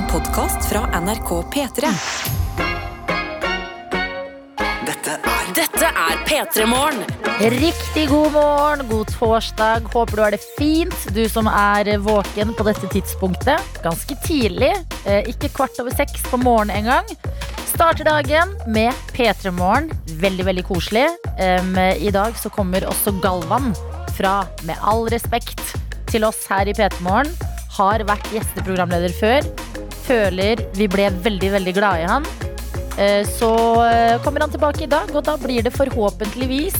En podkast fra NRK P3. Dette er Dette er P3 Morgen. Riktig god morgen, god torsdag. Håper du har det fint, du som er våken på dette tidspunktet. Ganske tidlig, eh, ikke kvart over seks på morgenen engang. Starter dagen med P3 Morgen. Veldig, veldig koselig. I dag så kommer også Galvan fra Med all respekt til oss her i P3 Morgen. Har vært gjesteprogramleder før. Føler vi ble veldig, veldig glade i han. Eh, Så eh, kommer han tilbake i dag, og da blir det forhåpentligvis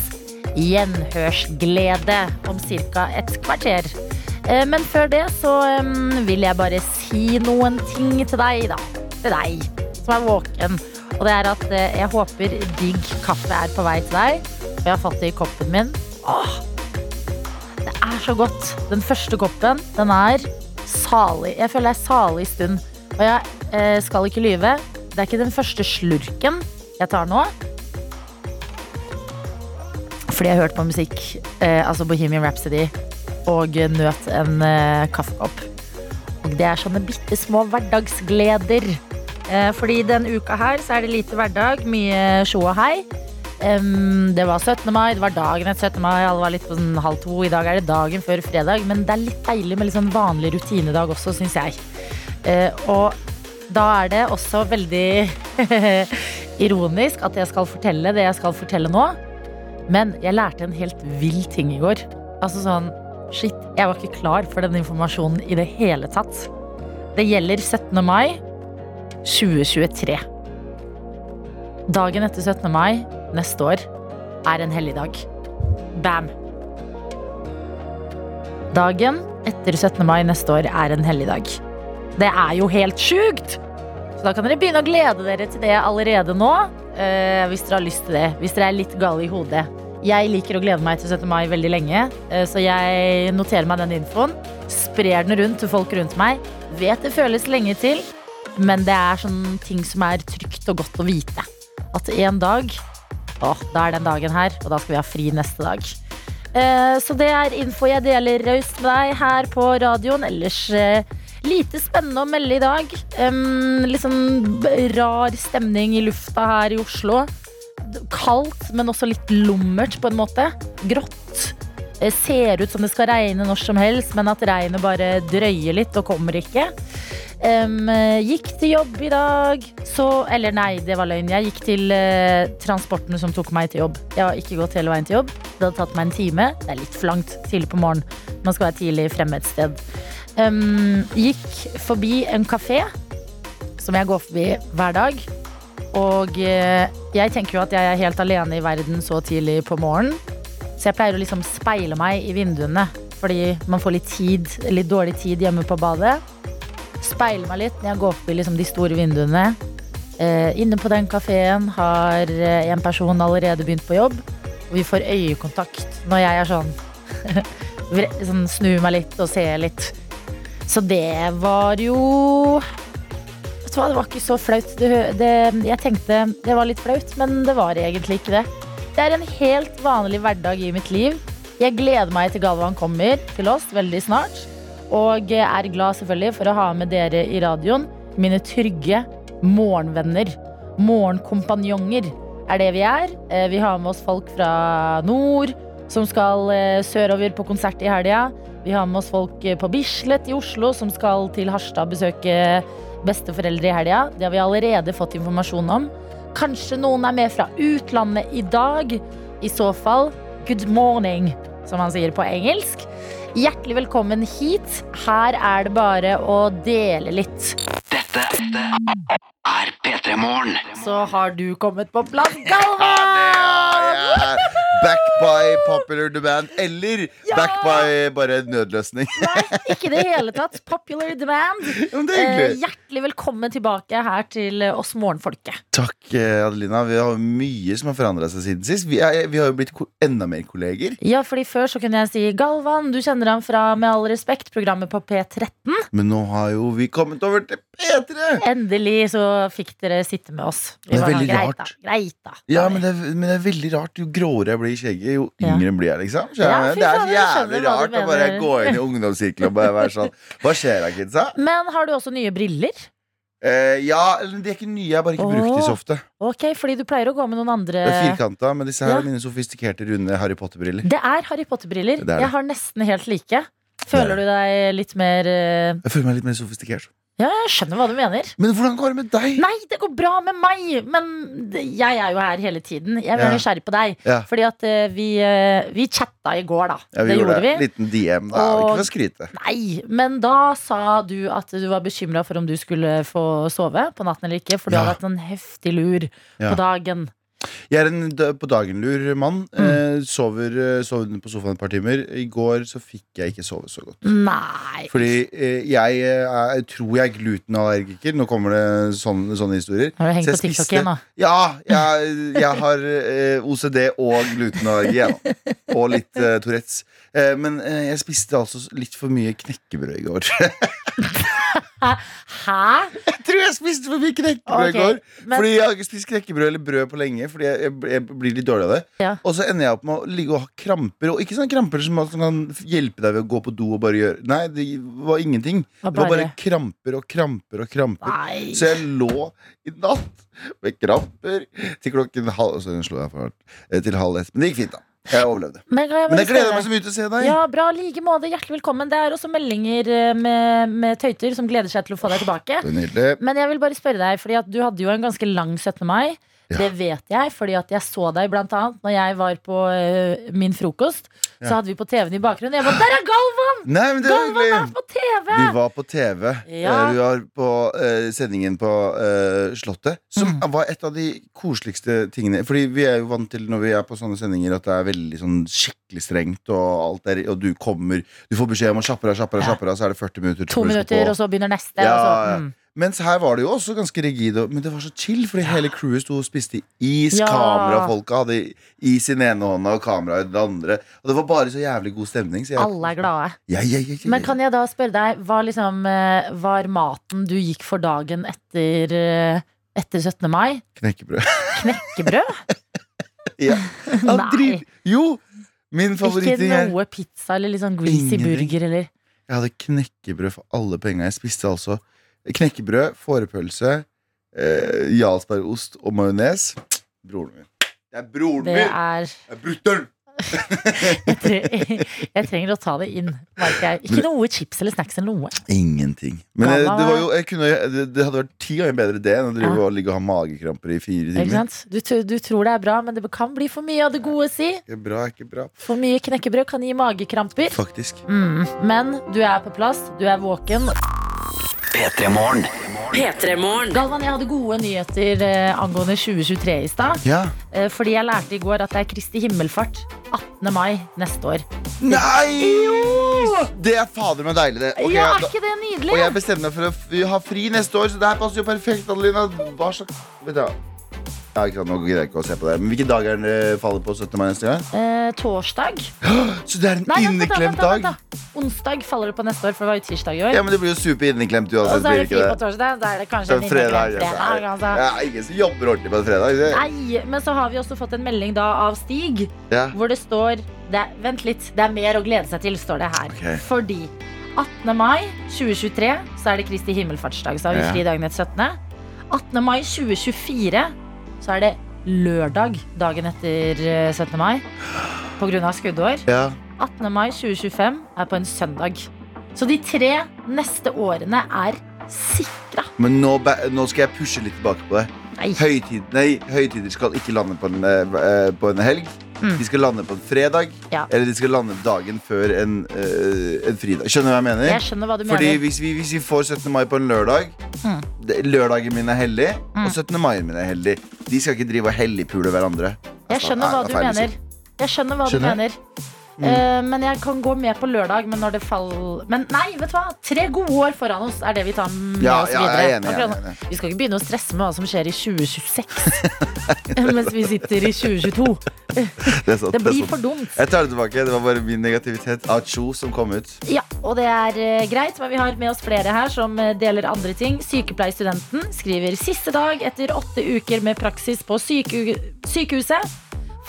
gjenhørsglede om ca. et kvarter. Eh, Men før det så vil jeg bare si noen ting til deg, da. Til deg som er våken. Og det er at jeg håper digg kaffe er på vei til deg. Og jeg har fått det i koppen min. Åh, det er så godt. Den første koppen, den er salig. Jeg føler det er salig stund. Og jeg eh, skal ikke lyve. Det er ikke den første slurken jeg tar nå. Fordi jeg har hørt på musikk, eh, altså Bohemian Rhapsody, og nøt en eh, kaffekopp. Og det er sånne bitte små hverdagsgleder. Fordi denne uka her så er det lite hverdag, mye sjå og hei. Um, det var 17. mai, det var dagen etter 17. mai, alle var litt på sånn halv to. I dag er det dagen før fredag, men det er litt deilig med litt sånn vanlig rutinedag også, syns jeg. Eh, og da er det også veldig ironisk at jeg skal fortelle det jeg skal fortelle nå. Men jeg lærte en helt vill ting i går. Altså sånn, shit, jeg var ikke klar for den informasjonen i det hele tatt. Det gjelder 17. mai 2023. Dagen etter 17. mai neste år er en helligdag. Bam! Dagen etter 17. mai neste år er en helligdag. Det er jo helt sjukt! Så da kan dere begynne å glede dere til det allerede nå. eh, hvis dere har lyst til det. Hvis dere er litt gale i hodet. Jeg liker å glede meg til 17. mai veldig lenge, eh, så jeg noterer meg den infoen. Sprer den rundt til folk rundt meg. Vet det føles lenge til, men det er sånne ting som er trygt og godt å vite. At en dag, Å, da er den dagen her, og da skal vi ha fri neste dag. Eh, Så det er info jeg deler raust med deg her på radioen. Ellers eh, lite spennende å melde i dag. Um, litt sånn rar stemning i lufta her i Oslo. Kaldt, men også litt lummert på en måte. Grått. Eh, Ser ut som det skal regne når som helst, men at regnet bare drøyer litt og kommer ikke. Eh, gikk til jobb i dag, så Eller nei, det var løgn. Jeg gikk til uh, transporten som tok meg til jobb. Jeg har ikke gått hele veien til jobb. Det hadde tatt meg en time. Det er litt for langt tidlig på morgenen. Man skal være tidlig fremme et sted. Em, gikk forbi en kafé som jeg går forbi hver dag. Og uh, jeg tenker jo at jeg er helt alene i verden så tidlig på morgenen. Så jeg pleier å liksom speile meg i vinduene, fordi man får litt tid, litt dårlig tid hjemme på badet. Speile meg litt når jeg går forbi liksom de store vinduene. Uh, inne på den kafeen har uh, en person allerede begynt på jobb. Og vi får øyekontakt når jeg er sånn, sånn Snur meg litt og ser litt. Så det var jo det var ikke så flaut. Det, det, jeg tenkte det var litt flaut, men det var egentlig ikke det. Det er en helt vanlig hverdag i mitt liv. Jeg gleder meg til Galvan kommer til oss veldig snart. Og er glad selvfølgelig for å ha med dere i radioen. Mine trygge morgenvenner. Morgenkompanjonger er det vi er. Eh, Vi har med oss folk fra nord som skal eh, sørover på konsert i helga. Vi har med oss folk eh, på Bislett i Oslo som skal til Harstad besøke besteforeldre i helga. Det har vi allerede fått informasjon om. Kanskje noen er med fra utlandet i dag. I så fall, good morning, som man sier på engelsk. Hjertelig velkommen hit. Her er det bare å dele litt. Dette er P3 Morgen. Så har du kommet på plass, Galvan! Ja, Back by popular demand. Eller Ja! back by bare nødløsning. Nei, ikke i det hele tatt. Popular demand. Men det er Eh, hjertelig velkommen tilbake her til eh, oss morgenfolket. Takk, eh, Adelina. Vi har mye som har forandra seg siden sist. Vi, er, vi har jo blitt enda mer kolleger. Ja, fordi Før så kunne jeg si Galvan, du kjenner ham fra Med all respekt, programmet på P13. Men nå har jo vi kommet over til P3! Endelig så fikk dere sitte med oss. Vi Det er sånn, veldig greit, rart. Da, greit da. Ja, men det, er- men det er veldig rart. Jo gråere jeg blir i skjegget, jo Ja. yngre blir jeg, liksom. Ja, det er så jævlig rart å bare gå inn i ungdomssirkelen og bare være sånn Hva skjer da, kidsa? Men har du også nye briller? Eh, ja, eller de er ikke nye, jeg har bare ikke brukt de så ofte. Ok, fordi du pleier å gå med noen andre Det er firkanta, men disse her Ja. er mine sofistikerte, runde Harry Potter-briller. Det er Harry Potter-briller. Er. Jeg har nesten helt like. Føler du deg litt mer eh, Jeg føler meg litt mer sofistikert. Ja, jeg skjønner hva du mener. Men hvordan går det med deg? Nei, det går bra med meg, men jeg er jo her hele tiden. Jeg er Ja. nysgjerrig på deg. Ja. Fordi at eh, vi, eh, vi chatta i går, da. Ja, vi det gjorde det. vi. Liten DM. Da. Og- Ikke for å skryte. Nei, men da sa du at du var bekymra for om du skulle få sove på natten eller ikke, for du Ja. hadde hatt en heftig lur på dagen. Jeg er en på dagen-lur mann. Mm. Eh, sover, eh, sover på sofaen et par timer. I går så fikk jeg ikke sove så godt. Nei. Fordi eh, jeg er, tror jeg er glutenallergiker. Nå kommer det sånne, sånne historier. Har du hengt på jeg TikTok igjen, da? Ja, jeg, jeg har OCD og glutenallergi. Ja. Og litt eh, Tourettes. Eh, men jeg spiste altså litt for mye knekkebrød i går. Hæ? jeg tror jeg spiste for mye knekkebrød i går. men- Fordi jeg har ikke spist knekkebrød eller brød på lenge. Fordi jeg, jeg, jeg blir litt dårlig av det. Ja. Og så ender jeg opp med å ligge og ha kramper. Og ikke sånne kramper som som kan hjelpe deg ved å gå på do og bare gjøre Nei, det var ingenting. Bare... Det var bare kramper og kramper og kramper. Nei. Så jeg lå i natt med kramper til klokken halv Så den slo jeg for hardt. Eh, Til halv ett. Men det gikk fint, da. Jeg overlevde. Men, jeg Men jeg gleder meg så mye til å se deg. Ja, bra, like måte. Hjertelig velkommen. Det er også meldinger eh, med, med tøyter som gleder seg til å få deg tilbake. Det er. Men jeg vil bare spørre deg, fordi at du hadde jo en ganske lang 17. mai. Ja. Det vet jeg, fordi at jeg så deg blant annet når jeg var på uh, min frokost. Så hadde vi på TV-en i bakgrunnen. Jeg bare, Der er Galvan! Nei, men det Galvan er på TV! Vi var på TV. Ja. Eh, Vi var på uh, sendingen på uh, Slottet. Som Mm. var et av de koseligste tingene. Fordi vi er jo vant til når vi er på sånne sendinger at det er veldig sånn skikkelig strengt, og alt der, Og du kommer Du får beskjed om å kjappe deg, kjappe deg, Ja. kjappe deg, så er det 40 minutter. To minutter, på. og så begynner neste. Ja, og så, ja. mm. Mens her var det jo også ganske rigid, men det var så chill, fordi hele crewet sto og spiste is. Ja. Kamerafolka hadde is i den ene hånda og kamera i den andre. Og det var bare så jævlig god stemning. Så jeg, Alle er glade. ja, ja, Men kan jeg da spørre deg, hva liksom eh, var maten du gikk for dagen etter, eh, etter 17. mai? Knekkebrød. Knekkebrød? ja. Nei. Jo! Min Ikke favoritting er noe pizza eller sånn greasy Ingenting. burger eller Jeg hadde knekkebrød for alle penga. Jeg spiste altså knekkebrød, fårepølse, eh, jarlsbergost og majones. Broren min. Det er broren Det min! er Det er brutter'n! jeg, tre jeg trenger å ta det inn, jeg. Ikke noe chips eller snacks eller noe. Ingenting. Men eh, det, jo, jeg kunne, det, det hadde vært ti ganger bedre det enn å drive Ja. og ligge og ha magekramper i fire Ikke timer. sant? Du, du tror det er bra, men det kan bli for mye av det gode, si. Ikke bra, ikke bra. For mye knekkebrød kan gi magekramper. Faktisk. Mm. Men du er på plass, du er våken. P3 Morgen. P3morgen. Galvan, jeg hadde gode nyheter eh, angående 2023 i stad. Ja. Eh, fordi jeg lærte i går at det er Kristi himmelfart 18. mai neste år. Nei! Det er fader meg deilig, det. Okay, ja, er ikke det nydelig? og jeg bestemmer meg for å ha fri neste år, så det her passer jo perfekt. Adelina. Hva slags Vet du? Ja, ikke sant, Nå gidder jeg ikke å se på det. Men Hvilken dag er det det faller på 17. mai neste gang? Eh, torsdag. Så det er en Nei, vent, inneklemt vent, vent, dag? Onsdag faller det på neste år, for det var jo tirsdag i år. Ja, men det blir jo super inneklemt og så er det fri på torsdag. Da er det kanskje en fredag, fredag. Altså. ja, ingen som jobber ordentlig på en fredag. Det. Nei, men så har vi også fått en melding da av Stig, Ja. hvor det står det er, Vent litt, det er mer å glede seg til, står det her. Okay. Fordi 18. mai 2023 så er det Kristi himmelfartsdag, så har vi fri dagen etter 17. 18. mai 2024 så er det lørdag dagen etter eh, 17. mai på grunn av skuddår. Ja. 18. mai 2025 er på en søndag. Så de tre neste årene er sikra. Men nå, nå skal jeg pushe litt tilbake på det. Nei. Høytid, nei, høytider skal ikke lande på en, eh, eh, på en helg. Mm. De skal lande på en fredag, Ja. eller de skal lande dagen før en, uh, en fridag. Skjønner du hva jeg mener? Jeg skjønner hva du Fordi mener. hvis vi, hvis vi får 17. mai på en lørdag Mm. det- Lørdagen min er hellig, Mm. og 17. mai min er hellig. De skal ikke drive og helligpule hverandre. Jeg skjønner hva du mener. Jeg skjønner hva Skjønner. du mener. Eh, men jeg kan gå med på lørdag, men når det faller Men nei, vet du hva? Tre gode år foran oss er det vi tar med Ja, oss ja, videre. jeg er enig, jeg er enig. Vi skal ikke begynne å stresse med hva som skjer i 2026. mens vi sitter i 2022. Det, sant, Det blir sant. for dumt. Jeg tar det tilbake. Det var bare min negativitet. Acho som kom ut. Ja, og det er eh, greit, men vi har med oss flere her som eh, deler andre ting. Sykepleierstudenten skriver siste dag etter åtte uker med praksis på syke sykehuset.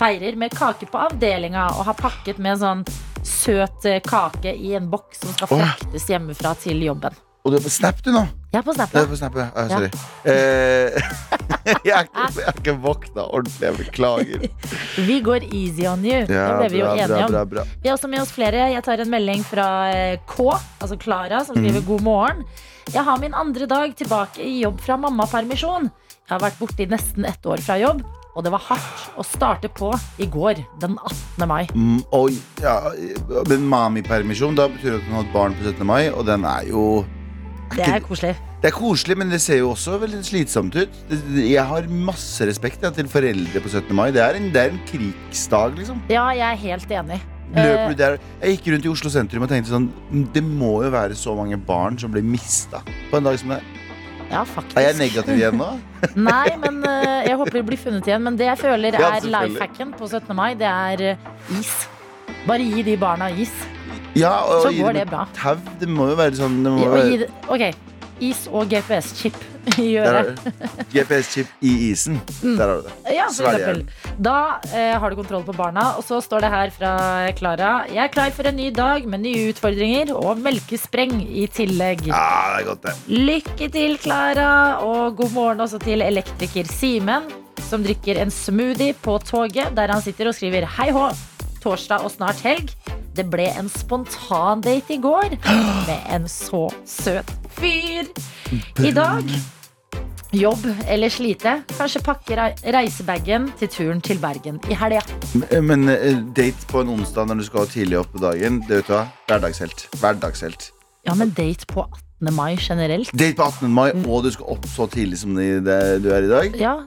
Feirer med kake på avdelinga og har pakket med en sånn søt eh, kake i en boks som skal fraktes hjemmefra til jobben. Og du er på Snap, du nå? Jeg er på Snap. Du er på Snap, ja. Ah, sorry. Eh, jeg, har ikke, våkna ordentlig. Jeg beklager. Vi går easy on you. det ble vi jo enige bra, om. bra, bra. Vi har også med oss flere. Jeg tar en melding fra eh, K, altså Klara, som skriver god morgen. Jeg har min andre dag tilbake i jobb fra mammapermisjon. Jeg har vært borte i nesten ett år fra jobb, og det var hardt å starte på i går, den 18. mai. Mm, og, ja, men mami-permisjon, da betyr det at hun har et barn på 17. mai, og den er jo Det er koselig. Det er koselig, men det ser jo også veldig slitsomt ut. Jeg har masse respekt ja, til foreldre på 17. mai. Det er en, det er en krigsdag, liksom. Ja, jeg er helt enig. Eh, Jeg gikk rundt i Oslo sentrum og tenkte sånn Det må jo være så mange barn som blir mista på en dag som det. Ja, faktisk. Er jeg negativ igjen nå? Nei, men uh, jeg håper de blir funnet igjen. Men det jeg føler Ja, er hacken på 17. mai, det er eh, is. Bare gi de barna is. Ja, og Så går det bra. Tau. Det må jo være sånn det må Og være, det- ok, is og GPS-chip i øret. GPS-chip i isen. Mm. Der har du det. Ja. Da eh, har du kontroll på barna. Og så står det her fra Klara. Jeg er klar for en ny dag med nye utfordringer og melkespreng i tillegg. Ja, det er godt, det. Lykke til, Klara, og god morgen også til elektriker Simen, som drikker en smoothie på toget, der han sitter og skriver hei hå, torsdag og snart helg. Det ble en spontandate i går med en så søt fyr. I dag jobb eller slite. Kanskje pakke rei- reisebagen til turen til Bergen i helga. Men eh, date på en onsdag når du skal tidlig opp på dagen, det vet du hva? Hverdagshelt. Hverdagshelt. Ja, men date på 18. mai generelt. Date på 18. mai, og du skal opp så tidlig som du er i dag. Ja.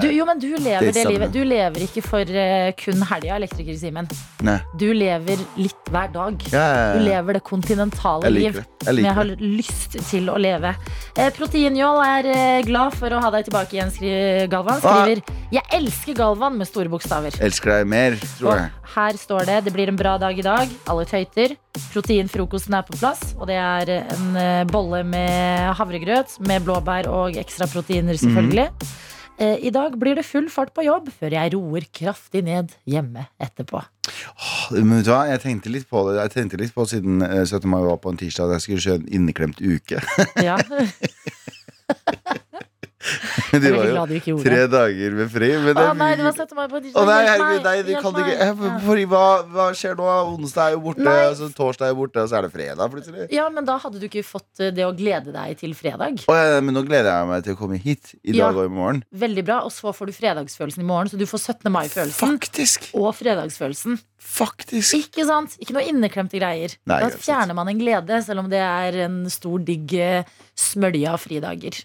Du, jo, men du lever Det det, livet. Du lever ikke for eh, kun helga, elektriker Simen. Nei. Du lever litt hver dag. Ja, ja, Du lever det kontinentale Jeg liv det. Jeg som jeg liker har det. lyst til å leve. Eh, Proteinjål er eh, glad for å ha deg tilbake igjen, skri Galvan. Skriver Jeg elsker Galvan med store bokstaver. Elsker deg mer, tror jeg. Og her står det det blir en bra dag i dag. Alle tøyter. Proteinfrokosten er på plass. Og det er en eh, bolle med havregrøt med blåbær og ekstra proteiner, selvfølgelig. Eh, I dag blir det full fart på jobb før jeg roer kraftig ned hjemme etterpå. Men vet du hva, jeg tenkte litt på det Jeg tenkte litt på siden eh, 17. mai var på en tirsdag at jeg skulle kjøre en inneklemt uke. Ja, Det er var jo tre dager med fri. Men Å nei, det var 17. mai på Å nei, herregud, nei, de kan ikke Ja. fordi, hva, hva skjer nå? Onsdag er jo borte, Nei. så torsdag er jo borte, og så er det fredag plutselig. Ja, men da hadde du ikke fått eh, det å glede deg til fredag. Å, ja, men nå gleder jeg meg til å komme hit i Ja. dag og i morgen. Veldig bra, og så får du fredagsfølelsen i morgen, så du får 17. mai-følelsen Faktisk! og fredagsfølelsen. Faktisk! Ikke sant? Ikke noe inneklemte greier. Nei, da fjerner man en glede, selv om det er en stor, digg eh, smølje av fridager.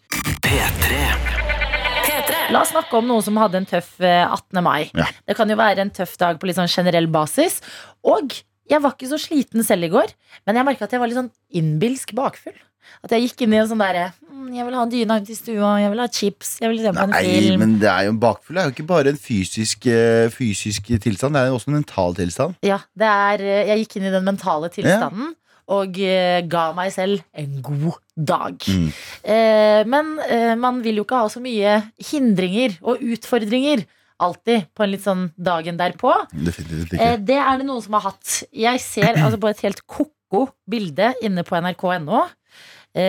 La oss snakke om noen som hadde en tøff eh, 18. mai. Ja. Det kan jo være en tøff dag på litt sånn generell basis. Og jeg var ikke så sliten selv i går, men jeg merka at jeg var litt sånn innbilsk bakfull. At jeg gikk inn i en sånn derre mm, Jeg vil ha dyna ut i stua, jeg vil ha chips, jeg vil se på en Nei, film. men det er jo bakfull Det er jo ikke bare en fysisk, eh, fysisk tilstand, det er jo også en mental tilstand. Ja, det er, eh, jeg gikk inn i den mentale tilstanden og eh, ga meg selv en god dag. Mm. Eh, men eh, man vil jo ikke ha så mye hindringer og utfordringer alltid på en litt sånn dagen derpå. Definitivt ikke. Eh, det er det noen som har hatt. Jeg ser altså på et helt ko-ko bilde inne på nrk.no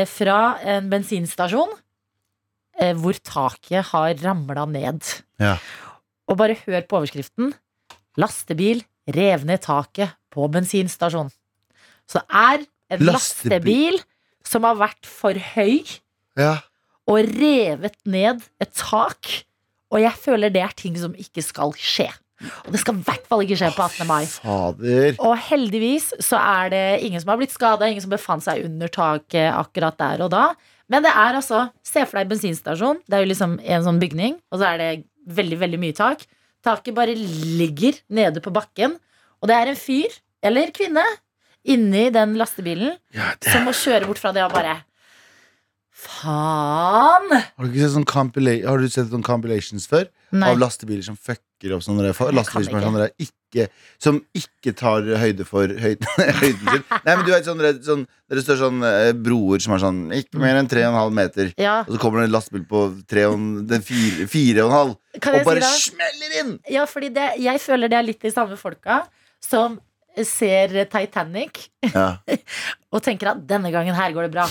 fra en bensinstasjon eh, hvor taket har ramla ned. Ja. Og bare hør på overskriften. Lastebil rev ned taket på bensinstasjon. Så det er en Lastebil. lastebil som har vært for høy Ja. og revet ned et tak. Og jeg føler det er ting som ikke skal skje. Og det skal i hvert fall ikke skje på 18. mai. Fader. Og heldigvis så er det ingen som har blitt skada, ingen som befant seg under taket akkurat der og da. Men det er altså Se for deg bensinstasjon. Det er jo liksom en sånn bygning, og så er det veldig, veldig mye tak. Taket bare ligger nede på bakken, og det er en fyr, eller kvinne, inni den lastebilen Ja, det, som må kjøre bort fra det og bare Faen! har, du ikke sett sånn compila sånn compilations før? Nei. Av lastebiler som fucker opp sånne Lastebiler som ikke. Som ikke tar høyde for høyden, høyden sin. Nei, men du vet sånn, sånn Der står sånn eh, broer som er sånn ikke mer enn 3,5 meter. Ja, Og så kommer det en lastebil på 4,5 og, og bare si smeller inn! Ja, fordi det, jeg føler det er litt de samme folka som ser Titanic Ja. og tenker at denne gangen her går det bra.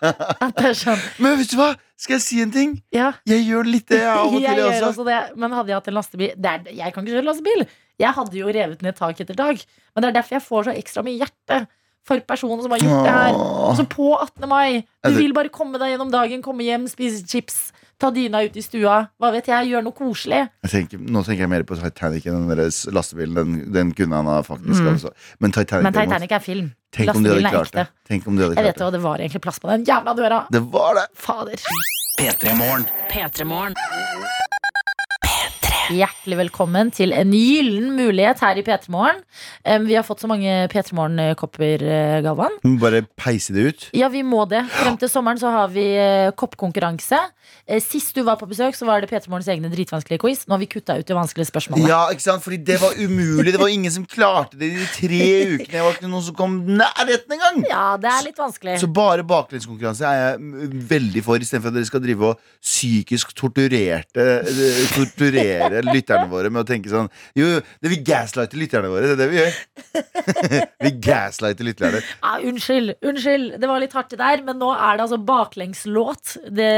Er sånn, Men vet du hva? Skal jeg si en ting? ja, Jeg gjør litt det jeg av og jeg til. gjør også. det. Men hadde jeg hatt en lastebil det er, Jeg kan ikke kjøre lastebil. Jeg hadde jo revet ned tak etter tak. Men det er derfor jeg får så ekstra mye hjerte for personen som har gjort det her. Så på 18. mai, du vil bare komme deg gjennom dagen, komme hjem, spise chips, ta dyna ut i stua. Hva vet jeg, gjøre noe koselig. Jeg tenker, nå tenker jeg mer på Titanic enn den deres lastebilen. Den, den kunne han ha faktisk. Mm. Men Titanic, Men Titanic er film. Tenk om de hadde klart det. Tenk om de hadde Jeg vet jo, det, det var egentlig plass på den jævla døra. det. Det var det. Fader. P3 Morgen. P3 Morgen. Hjertelig velkommen til en gyllen mulighet her i P3 Morgen. Vi har fått så mange P3 Morgen-kopper, uh, Galvan. Vi må Bare peise det ut. Ja, vi må det. Frem til sommeren så har vi eh, koppkonkurranse. Eh, Sist du var på besøk, så var det P3 Morgens egne dritvanskelige quiz. Nå har vi kutta ut de vanskelige spørsmålene. Ja, ikke sant? Fordi det var umulig. Det var ingen som klarte det i de tre ukene. Det var ikke noen som kom nærheten engang. Ja, det er litt vanskelig. Så bare baklengskonkurranse er jeg mm, veldig for, istedenfor at dere skal drive og psykisk torturerte eh, Torturere lytterne våre med å tenke sånn Jo, det vil gaslighte lytterne våre. Det er det vi gjør. vi gaslighter lytterne. Ja, unnskyld, unnskyld. Det var litt hardt der, men nå er det altså baklengslåt. Det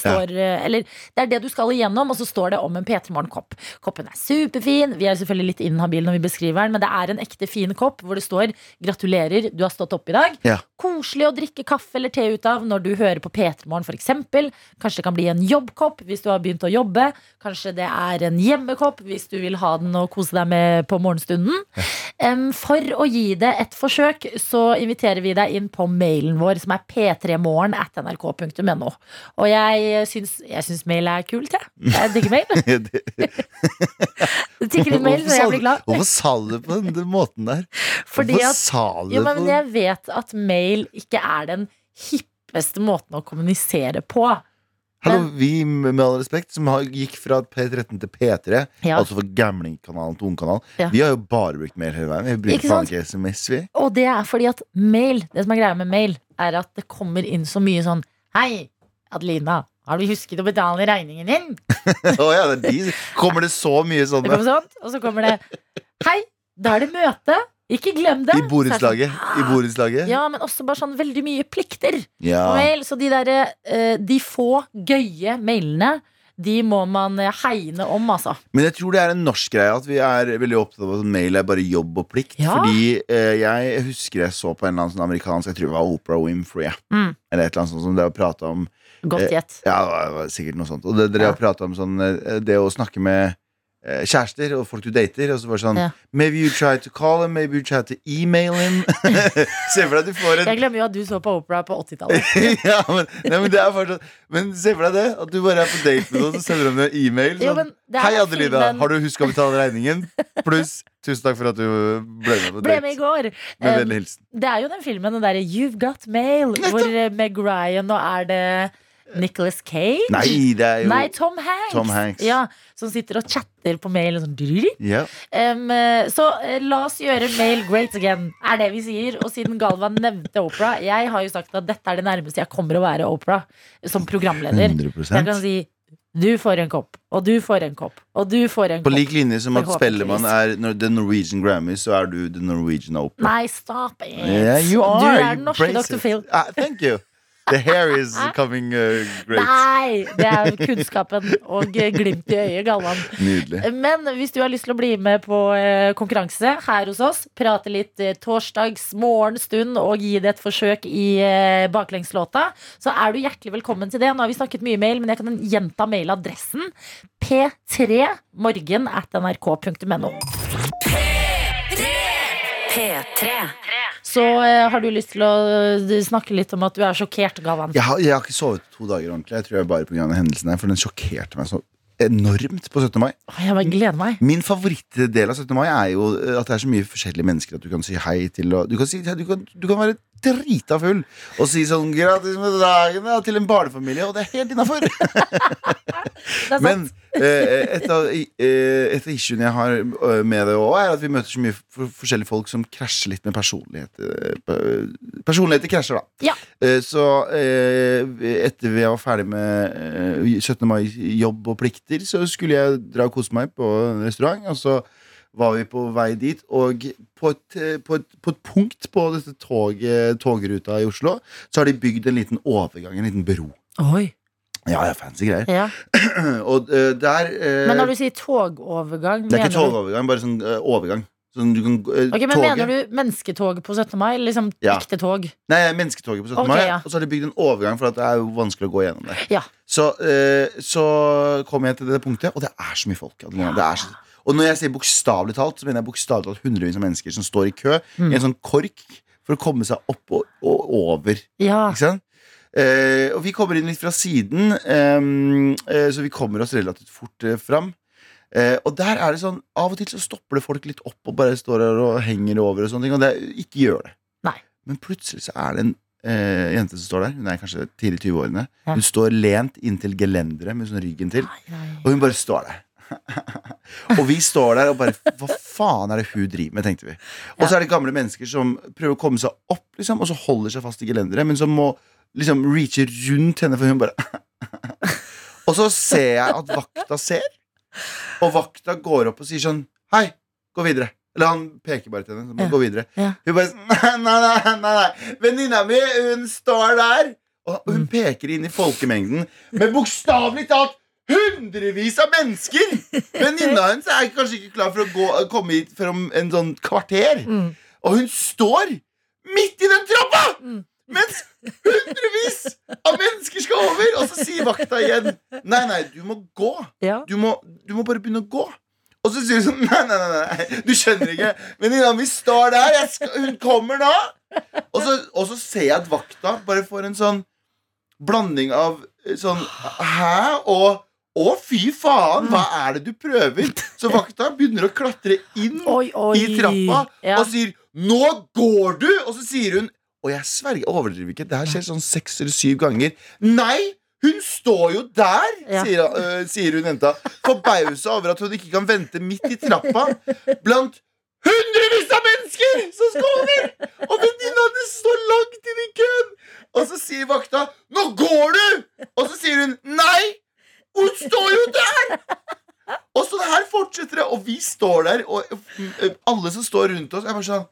står ja. Eller det er det du skal igjennom, og så står det om en P3 Morgen-kopp. Koppen er superfin. Vi er selvfølgelig litt inhabile når vi beskriver den, men det er en ekte fin kopp hvor det står 'Gratulerer, du har stått opp i dag'. Ja. Koselig å drikke kaffe eller te ut av når du hører på P3 Morgen, f.eks. Kanskje det kan bli en jobbkopp hvis du har begynt å jobbe. Kanskje det er en hjemmekopp hvis du vil ha den og kose deg med på morgenstunden. For å gi det et forsøk, så inviterer vi deg inn på mailen vår, som er p3morgen at nrk.no. Og jeg syns, jeg syns mail er kult, jeg. Jeg digger mail. Det tikker inn mail, så jeg blir glad. Hvorfor sa du det på den, måten der? Fordi Hvorfor at sa du Jo, det på jeg vet at mail ikke er den hippeste måten å kommunisere på. Hallo, vi med all respekt som har, gikk fra P13 til P3, Ja. altså for gamlingkanalen til ungkanalen, Ja. vi har jo bare brukt mail hele veien. Vi bruker faen ikke SMS, vi. Og det er fordi at mail, det som er greia med mail, er at det kommer inn så mye sånn Hei, Adelina, har du husket å betale regningen din? oh, ja, de. Kommer det så mye sånn Det kommer sånn, og så kommer det Hei, da er det møte. Ikke glem det. i borettslaget? Sånn, Ja, men også bare sånn veldig mye plikter Ja. mail. Så de derre eh, De få gøye mailene, de må man eh, hegne om, altså. Men jeg tror det er en norsk greie at vi er veldig opptatt av at mail er bare jobb og plikt. Ja. Fordi eh, jeg husker jeg så på en eller annen sånn amerikansk Jeg tror det var Oprah Winfrey. Mm. Eller et eller annet sånt som det å prate om Godt Eh, gjett. Ja, det var- sikkert noe sånt. Og det, dere Ja. har prata om sånn eh, Det å snakke med eh, kjærester og folk du dater. Og så bare sånn Ja. Maybe you try to call him, maybe you try to email him. se for deg at du får en Jeg glemmer jo at du så på Opera på 80-tallet. ja, men, nei, men det er fortsatt Men se for deg det. At du bare er på date med noen, så sender de deg e-mail. Sånn, Hei, Adelina. filmen- Har du huska å betale regningen? Pluss tusen takk for at du ble med på date. Ble med i går. Med Um. Det er jo den filmen, den derre You've Got Mail, hvor eh, Meg Ryan og er det Nicholas Cage? Nei, det er jo Nei, Tom Hanks. Tom Hanks. Ja, som sitter og chatter på mail. Sånn. drrrr. ja. Um, eh, så uh, la oss gjøre mail great again, er det vi sier. Og siden Galvan nevnte Opera Jeg har jo sagt at dette er det nærmeste jeg kommer å være Opera som programleder. 100 Jeg kan si du får en kopp, og du får en kopp, og du får en På kopp. lik linje som at Spellemann er The Norwegian Grammy, så er du The Norwegian Opera. Nei, stop it! Yeah, you are. Du er den norske Dr. Phil. Ah, thank you. The hair is coming uh, great. Nei! Det er kunnskapen og glimt i øyet, Galvan. Nydelig. Men hvis du har lyst til å bli med på eh, konkurranse her hos oss, prate litt eh, torsdags morgenstund og gi det et forsøk i eh, baklengslåta, så er du hjertelig velkommen til det. Nå har vi snakket mye mail, men jeg kan gjenta mailadressen. p3morgen at nrk.no. P3! P3. Så eh, har du lyst til å eh, snakke litt om at du er sjokkert, Gavan. Jeg har, jeg har ikke sovet to dager ordentlig. Jeg tror jeg bare på grunn av hendelsen her, For den sjokkerte meg så enormt på 17. mai. Jeg gleder meg. Min favorittdel av 17. mai er jo eh, at det er så mye forskjellige mennesker at du kan si hei til. Og du, kan si, du, kan, du kan være drita full og si sånn 'gratis med dagen' ja, til en barnefamilie, og det er helt innafor. Men eh, et av eh, et av issuene jeg har eh, med det òg, er at vi møter så mye for, forskjellige folk som krasjer litt med personlighet. eh, Personligheter krasjer, da. Ja. Eh, Så eh, etter vi var ferdig med eh, 17. mai jobb og plikter, så skulle jeg dra og kose meg på en restaurant. Og så var vi på vei dit, og på et, eh, på et, på et punkt på dette tog, togruta i Oslo, så har de bygd en liten overgang, en liten bro. Oi. Ja, er fancy greier. Ja. Og uh, der uh, Men når du sier togovergang, Det er ikke togovergang, bare sånn uh, overgang. Sånn du kan, eh, Ok, men toget- Mener du mennesketog på 17. mai? Liksom Ja. ekte tog? Nei, mennesketoget på 17. Okay, mai. ja. Og så har de bygd en overgang, for det er jo vanskelig å gå gjennom det. Ja. Så, eh, så kom jeg til det punktet, og det er så mye folk. Det er så, og når jeg sier bokstavelig talt, så mener jeg bokstavelig talt hundrevis av mennesker som står i kø Mm. i en sånn kork for å komme seg opp og, og over. Ja. Ikke sant? Eh, og vi kommer inn litt fra siden, ehm, eh, så vi kommer oss relativt fort eh, fram. Eh, og der er det sånn Av og til så stopper det folk litt opp og bare står der og henger over. Og sånne ting Og det, ikke gjør det. Nei. Men plutselig så er det en eh, jente som står der. Hun er kanskje tidlig i 20-årene. Ja. Hun står lent inntil gelenderet med sånn ryggen til. Nei, nei. Og hun bare står der. og vi står der og bare Hva faen er det hun driver med, tenkte vi. Og så er det gamle mennesker som prøver å komme seg opp, liksom, og så holder seg fast i gelenderet, men som må liksom reache rundt henne, for hun bare Og så ser jeg at vakta ser, og vakta går opp og sier sånn Hei, gå videre. Eller han peker bare til henne. Så må Ja. gå videre. Ja. Hun bare Nei, nei, nei. nei. Venninna mi, hun står der. Og Mm. hun peker inn i folkemengden med bokstavelig talt hundrevis av mennesker! Venninna hennes er kanskje ikke klar for å gå, komme hit før om en sånn kvarter. Mm. Og hun står midt i den trappa! Mm. Mens hundrevis av mennesker skal over! Og så sier vakta igjen Nei, nei, du må gå. Ja. Du må, du må bare begynne å gå. Og så sier hun sånn Nei, nei, nei, nei. du skjønner ikke. Venninna mi står der. Skal, hun kommer nå. Og så, og så ser jeg at vakta bare får en sånn blanding av eh, sånn Hæ? Og å, fy faen! Hva er det du prøver? Så vakta begynner å klatre inn Oi, oi. i trappa Ja. og sier 'Nå går du!' Og så sier hun Og jeg sverger, overdriver ikke. Det her skjer sånn seks eller syv ganger. Nei! Hun står jo der, Ja. sier, øh, sier hun jenta. Forbausa over at hun ikke kan vente midt i trappa blant hundrevis av mennesker som skal over! Og venninna hennes står langt inn i køen! Og så sier vakta 'Nå går du!' Og så sier hun 'Nei! Hun står jo der!' Og så her fortsetter det, og vi står der, og øh, alle som står rundt oss, er bare sånn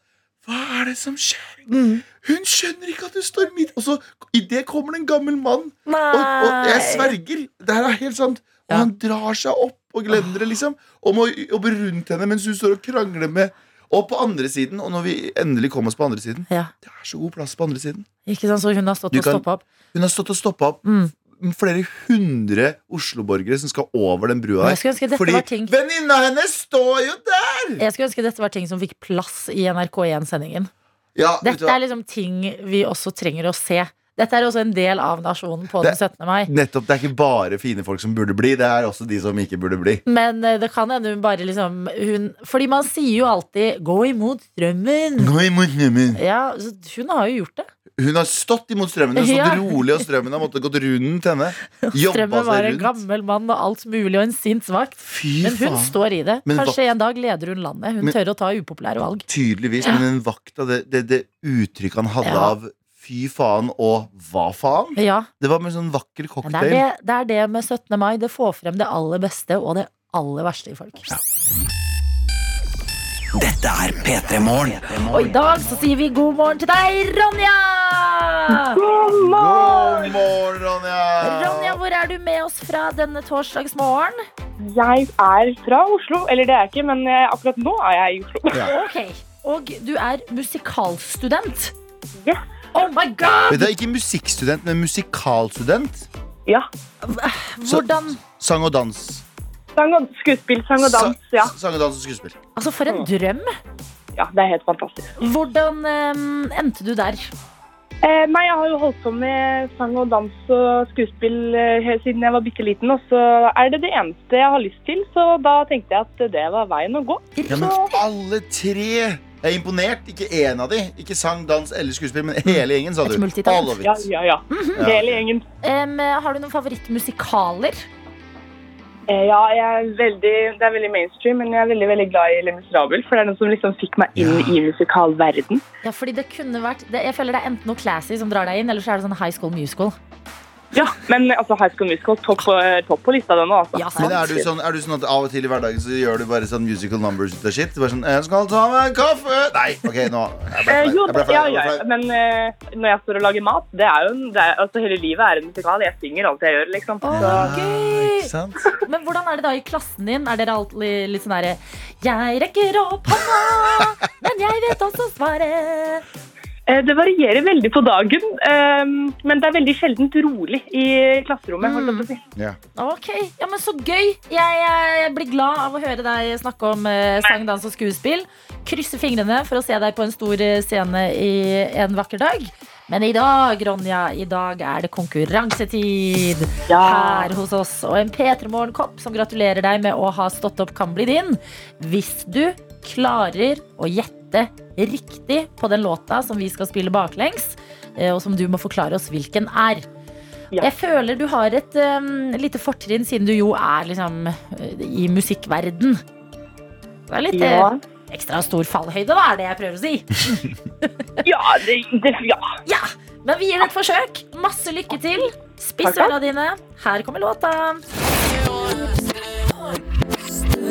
Hva er det som skjer? Mm. Hun skjønner ikke at hun står midt Og så idet kommer det en gammel mann, og, og jeg sverger. Det her er helt sant. Og Ja. han drar seg opp på det, liksom, og må jobbe rundt henne mens hun står og krangler med Og på andre siden, og når vi endelig kom oss på andre siden Ja. Det er så god plass på andre siden. Ikke sant, så hun har stått Du og kan- stoppa opp. Hun har stått og stoppa opp Mm. Flere hundre Oslo-borgere som skal over den brua dette Fordi venninna hennes står jo der! Jeg skulle ønske dette var ting som fikk plass i NRK1-sendingen. Ja, Dette er liksom ting vi også trenger å se. Dette er også en del av nasjonen på den 17. mai. Nettopp, Det er ikke bare fine folk som burde bli, det er også de som ikke burde bli. Men eh, det kan hende hun bare liksom hun, Fordi man sier jo alltid 'gå imot strømmen'. Gå imot strømmen. Ja, så hun har jo gjort det. Hun har stått imot strømmen. Hun har stått Ja. rolig, og strømmen har måttet gått rundt henne. Strømmen var en gammel mann og alt mulig og en sint vakt. Men hun står i det. Men Kanskje Kanskje en dag leder hun landet. Hun Men- tør å ta upopulære valg. Tydeligvis, men den vakta, det, det, det uttrykket han hadde Ja. av fy faen og hva faen, Ja, det var med sånn vakker cocktail. det er det, det er det med 17. mai. Det får frem det aller beste og det aller verste i folk. Dette er P3 Morgen. Og i dag så sier vi god morgen til deg, Ronja! God morgen, Ronja! Ronja, hvor er du med oss fra denne torsdagsmorgen? Jeg er fra Oslo. Eller det er jeg ikke, men eh, akkurat nå er jeg i Oslo. Ok, Og du er musikalstudent? Yes. Oh my god! Vet du, ikke musikkstudent, men musikalstudent. Ja. Hvordan Sang og dans. Sang og skuespill, sang og dans. Ja. Sang og dans og skuespill. Altså, for en drøm. ja, det er helt fantastisk. Hvordan em, endte du der? Eh, nei, jeg har jo holdt på med sang og dans og skuespill eh, siden jeg var bitte liten, og så er det det eneste jeg har lyst til, så da tenkte jeg at det var veien å gå. Ja, men alle tre Jeg er imponert. Ikke én av de. Ikke sang, dans eller skuespill, men hele gjengen, sa du. All of Ja, it. ja, ja. Ja. Hele gjengen. Um, har du noen favorittmusikaler? Eh, ja, jeg er veldig, det er veldig mainstream, men jeg er veldig veldig glad i Lemus Miserable, for det er noe som liksom fikk meg inn Ja. i musikalverden. Ja, fordi det kunne vært det, Jeg føler det er enten noe classy som drar deg inn, eller så er det sånn High School Musical. Ja, men altså High School Musical topp på, topp på lista, den nå. Altså. Ja. Men er du, sånn, er du sånn at av og til i hverdagen så gjør du bare sånn musical numbers ut av shit? Bare sånn, jeg skal ta meg en kaffe Nei, ok, nå jeg ble Eh, flau. jo, Jeg ble flau, ja, ja, ja. men eh, når jeg står og lager mat, det er jo en, det er, altså Hele livet er en musikal. Jeg synger alt jeg gjør, liksom. Å, Så, gøy! Ikke sant? Men hvordan er det da i klassen din? Er dere alltid litt sånn herre Jeg rekker opp hånda, men jeg vet også svaret. Eh, det varierer veldig på dagen, eh, men det er veldig sjeldent rolig i klasserommet. å si. Yeah. Ok, ja, men Så gøy! Jeg, jeg blir glad av å høre deg snakke om eh, sang, dans og skuespill. Krysser fingrene for å se deg på en stor eh, scene i en vakker dag. Men i dag, Ronja, i dag er det konkurransetid Ja. her hos oss. Og en P3 Morgen-kopp som gratulerer deg med å ha stått opp, kan bli din. Hvis du klarer å gjette riktig på den låta som vi skal spille baklengs, eh, og som du må forklare oss hvilken er. Ja. Jeg føler du har et um, lite fortrinn, siden du jo er liksom eh, i musikkverden. Det er litt Ja. ekstra stor fallhøyde, da, er det jeg prøver å si. Ja, det, det, ja. Ja, Men vi gir det et forsøk. Masse lykke til. Spiss øra dine. Her kommer låta.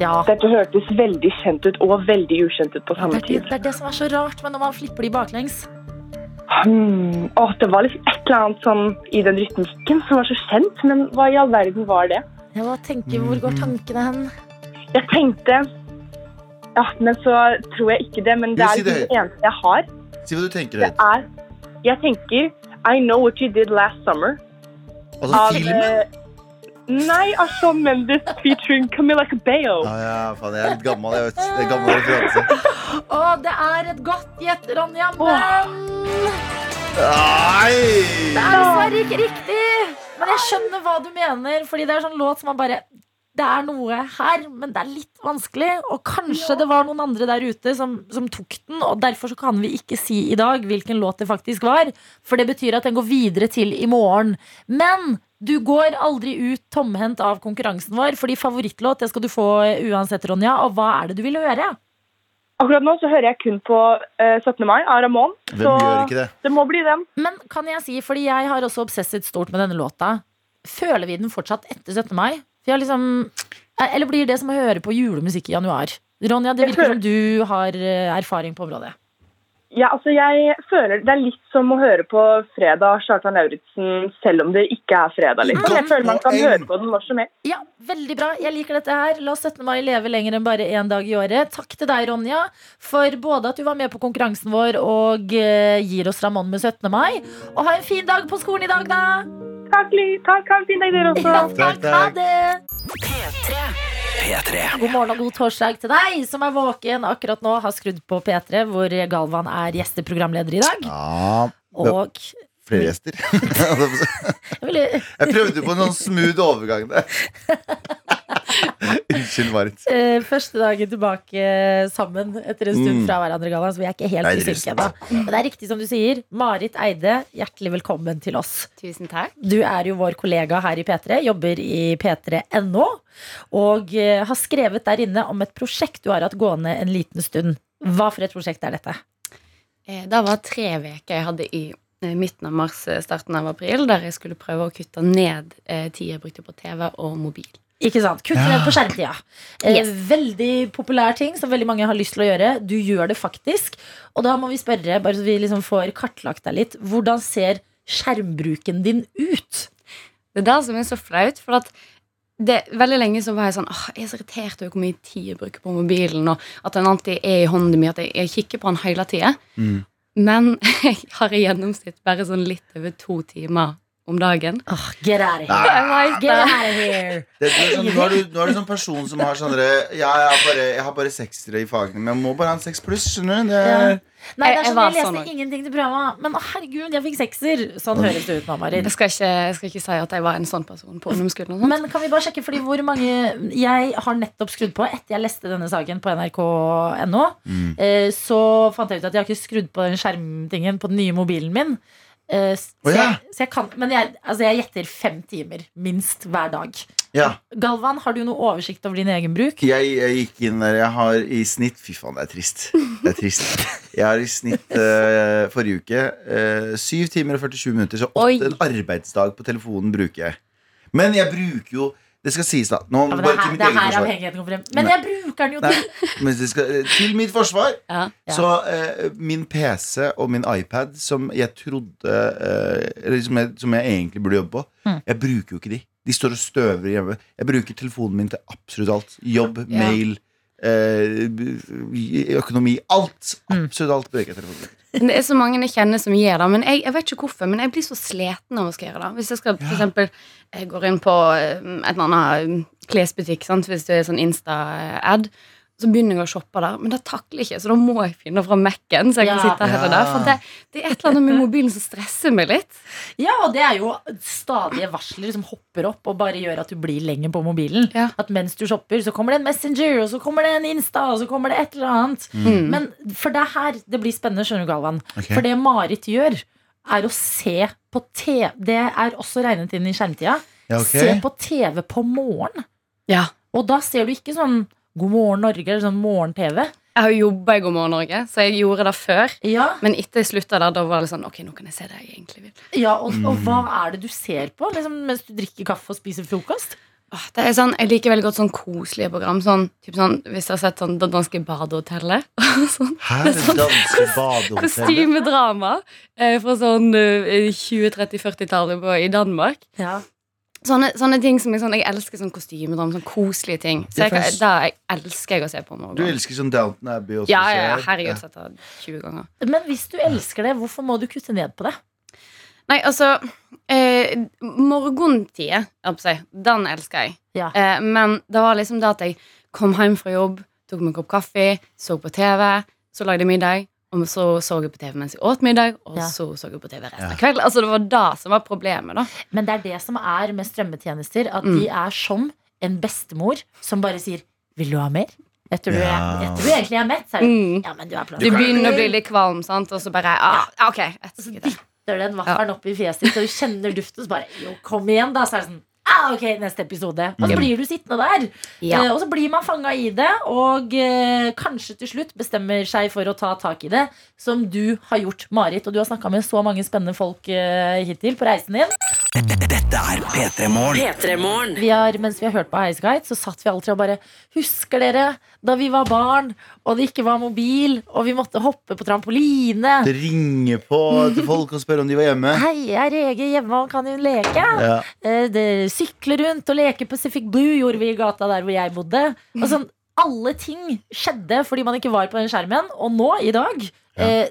Ja. Dette hørtes veldig kjent ut og veldig ukjent ut på samme det, tid. det er det som er så rart med når man flipper de baklengs. Hmm. Åh, det var liksom et eller annet sånn i den rytmikken som var så kjent, men hva i all verden var det? Ja, hva tenker, Hvor går tankene hen? Jeg tenkte Ja, men så tror jeg ikke det, men det er si det det eneste jeg har. si hva du tenker høyt. Jeg tenker I Know What You Did Last Summer. Altså Av, filmen? Nei, av men Mendes featuring Camilla Cabello. Ah, ja, faen, jeg er litt gammel. Jeg vet. Det er gammel referanse. Å, det er et godt gjett, Ronja, men Nei! det er dessverre ikke riktig. Men jeg skjønner hva du mener, fordi det er sånn låt som man bare det er noe her, men det er litt vanskelig. Og kanskje det var noen andre der ute som, som tok den, og derfor så kan vi ikke si i dag hvilken låt det faktisk var. For det betyr at den går videre til i morgen. Men du går aldri ut tomhendt av konkurransen vår, fordi favorittlåt det skal du få uansett, Ronja. Og hva er det du vil høre? Akkurat nå så hører jeg kun på eh, 17. mai av Ramón. Så det? det må bli den. Men kan jeg si, fordi jeg har også obsesset stort med denne låta, føler vi den fortsatt etter 17. mai? Liksom, eh, eller blir det som å høre på julemusikk i januar? Ronja, det virker som du har eh, erfaring på området. Ja, altså jeg føler Det er litt som å høre på fredag Kjartan Lauritzen selv om det ikke er fredag. Liksom. Jeg føler man kan høre på den når som helst. Ja, veldig bra. Jeg liker dette her. La 17. mai leve lenger enn bare én dag i året. Takk til deg, Ronja, for både at du var med på konkurransen vår og eh, gir oss Ramón med 17. mai. Og ha en fin dag på skolen i dag, da! Takk. Takk, ha en fin dag, dere også. Ja, Takk, takk. Ha det! P3. God morgen og god torsdag til deg som er våken akkurat nå. Har skrudd på P3, hvor Galvan er gjesteprogramleder i dag. Ja, Og flere gjester. jeg Jeg prøvde på en sånn smooth overgang der. Unnskyld, Marit. eh, første dagen tilbake sammen etter en stund Mm. fra hverandre, Galvan, så vi er ikke helt i synk ennå. Men det er riktig som du sier. Marit Eide, hjertelig velkommen til oss. Tusen takk. Du er jo vår kollega her i P3, jobber i p3.no, og eh, har skrevet der inne om et prosjekt du har hatt gående en liten stund. Hva for et prosjekt er dette? Eh, Det var tre uker jeg hadde i midten av mars, starten av april, der jeg skulle prøve å kutte ned tid jeg brukte på TV og mobil. Ikke sant? Kutte ned på skjermtida. Eh, Yes. Veldig populær ting som veldig mange har lyst til å gjøre. Du gjør det faktisk. Og da må vi spørre, bare så vi liksom får kartlagt deg litt, hvordan ser skjermbruken din ut? Det er det som er så flaut, for at det, veldig lenge så var jeg sånn åh, Jeg er så irritert over hvor mye tid jeg bruker på mobilen, og at den alltid er i hånden min, at jeg, jeg kikker på den hele tida. Mm. Men jeg har i gjennomsnitt bare sånn litt over to timer om dagen. Åh, get out of here. Get out of here. Det, det er sånn, nå, er du, nå er du sånn person som har sånn Ja, jeg har bare, jeg har bare seksere i fagene, men jeg må bare ha en seks pluss. Skjønner du? Det er, Ja. Nei, det er sånn, jeg, jeg leste sånn ingenting til programmet, men å, herregud, jeg fikk sekser. Sånn høres det ut mamma. Jeg skal, ikke, jeg skal ikke si at jeg var en sånn person på ungdomsskolen. Men kan vi bare sjekke, fordi hvor mange Jeg har nettopp skrudd på Etter jeg leste denne saken på nrk.no Mm. eh, Så fant jeg ut at jeg har ikke skrudd på den skjermtingen På den nye mobilen min eh, Å, så, ja. jeg, så jeg kan Men jeg, altså jeg gjetter fem timer Minst hver dag ja. Galvan, har du noe oversikt over din egen bruk? Jeg, jeg gikk inn der. Jeg har i snitt Fy faen, det er trist. Det er trist. Jeg har i snitt uh, forrige uke uh, 7 timer og 47 minutter, så åtte en arbeidsdag på telefonen bruker jeg. Men jeg bruker jo Det skal sies, da. Nå, Ja, men det, er her, det er her forsvar. avhengigheten kommer frem Men jeg bruker den jo Nei, til skal, til mitt forsvar Ja. Ja. Så eh, min PC og min iPad, som jeg trodde eh, som jeg, som jeg egentlig burde jobbe på, Mm. jeg bruker jo ikke de. De står og støver hjemme. Jeg bruker telefonen min til absolutt alt. Jobb, mail, eh, økonomi. Alt. Mm. Absolutt alt bruker jeg telefonen min. Men Det er så mange jeg kjenner som gjør det. Men jeg, jeg vet ikke hvorfor, men jeg blir så sliten av å skal gjøre det. Hvis jeg skal for eksempel, jeg går inn på eh, et eller annet klesbutikk, sant? hvis det er sånn Insta-ad, så begynner jeg å shoppe der. Men det takler jeg ikke, så da må jeg finne fram Mac-en. Så jeg kan Ja. sitte her og der For det, det er et eller annet med mobilen som stresser meg litt. Ja, og det er jo stadige varsler som hopper opp Og bare gjør at du blir lenger på mobilen Ja. At mens du shopper, så kommer det en Messenger Og så kommer det en Insta, og så kommer det et eller annet Mm. Men for det er her det blir spennende, skjønner du, Galvan. Okay. For det Marit gjør, er å se på TV. Det er også regnet inn i skjermtida. Ja, okay. Se på TV på morgen. Ja. Og da ser du ikke sånn God morgen Norge eller sånn morgen-TV. Jeg har jo jobba i God morgen Norge, så jeg gjorde det før. Ja, Men etter jeg slutta der, da var det sånn Ok, nå kan jeg se det jeg egentlig vil. ja og, og Mm. hva er det du ser på liksom, mens du drikker kaffe og spiser frokost? Åh, Det er sånn, Jeg liker veldig godt sånn koselige program. Sånn, typ sånn, Hvis dere har sett sånn Det danske badehotellet. sånn, Hæ? Det sånn danske badehotellet. Kostymedrama eh, fra sånn eh, 20-30-40-tallet i Danmark. Ja. Sånne, sånne ting som jeg, sånn, jeg elsker sånn kostymedrama, sånn koselige ting. Så jeg, da jeg elsker jeg å se på Du elsker sånn Downton Abbey også? Ja, ja, ja, herregud, sett det 20 ganger. Men hvis du elsker det, hvorfor må du kutte ned på det? Nei, altså eh, si, den elsker jeg. Ja. Eh, men det var liksom det at jeg kom hjem fra jobb, tok meg en kopp kaffe, så på TV, så lagde jeg middag, og så så jeg på TV mens jeg åt middag, og Ja. så så jeg på TV resten Ja. av kvelden. Altså, det var det som var problemet, da. Men det er det som er med strømmetjenester, at Mm. de er som en bestemor som bare sier 'Vil du ha mer?' Etter du, Ja. etter du egentlig er mett, så er Mm. Ja, men du er. Du begynner å bli litt kvalm, sant? og så bare ah, Ok. Jeg Så dytter den vaffelen opp i fjeset ditt, og du kjenner duften, så bare Jo, kom igjen, da. Så er det sånn ah, ok, neste episode. Og så Mm. blir du sittende der. Ja. Eh, og så blir man fanga i det, og eh, kanskje til slutt bestemmer seg for å ta tak i det, som du har gjort, Marit. Og du har snakka med så mange spennende folk eh, hittil på reisen din. Dette er P3 Morgen. Vi har, mens vi har hørt på Highasakite, så satt vi alltid og bare Husker dere da vi var barn, og det ikke var mobil, og vi måtte hoppe på trampoline? Det ringer på til folk og spør om de var hjemme. Hei, er Rege hjemme og kan hun leke? Ja. Eh, det, sykle rundt og leke Pacific Blue gjorde vi i gata der hvor jeg bodde. Og sånn, alle ting skjedde fordi man ikke var på den skjermen. Og nå, i dag, eh,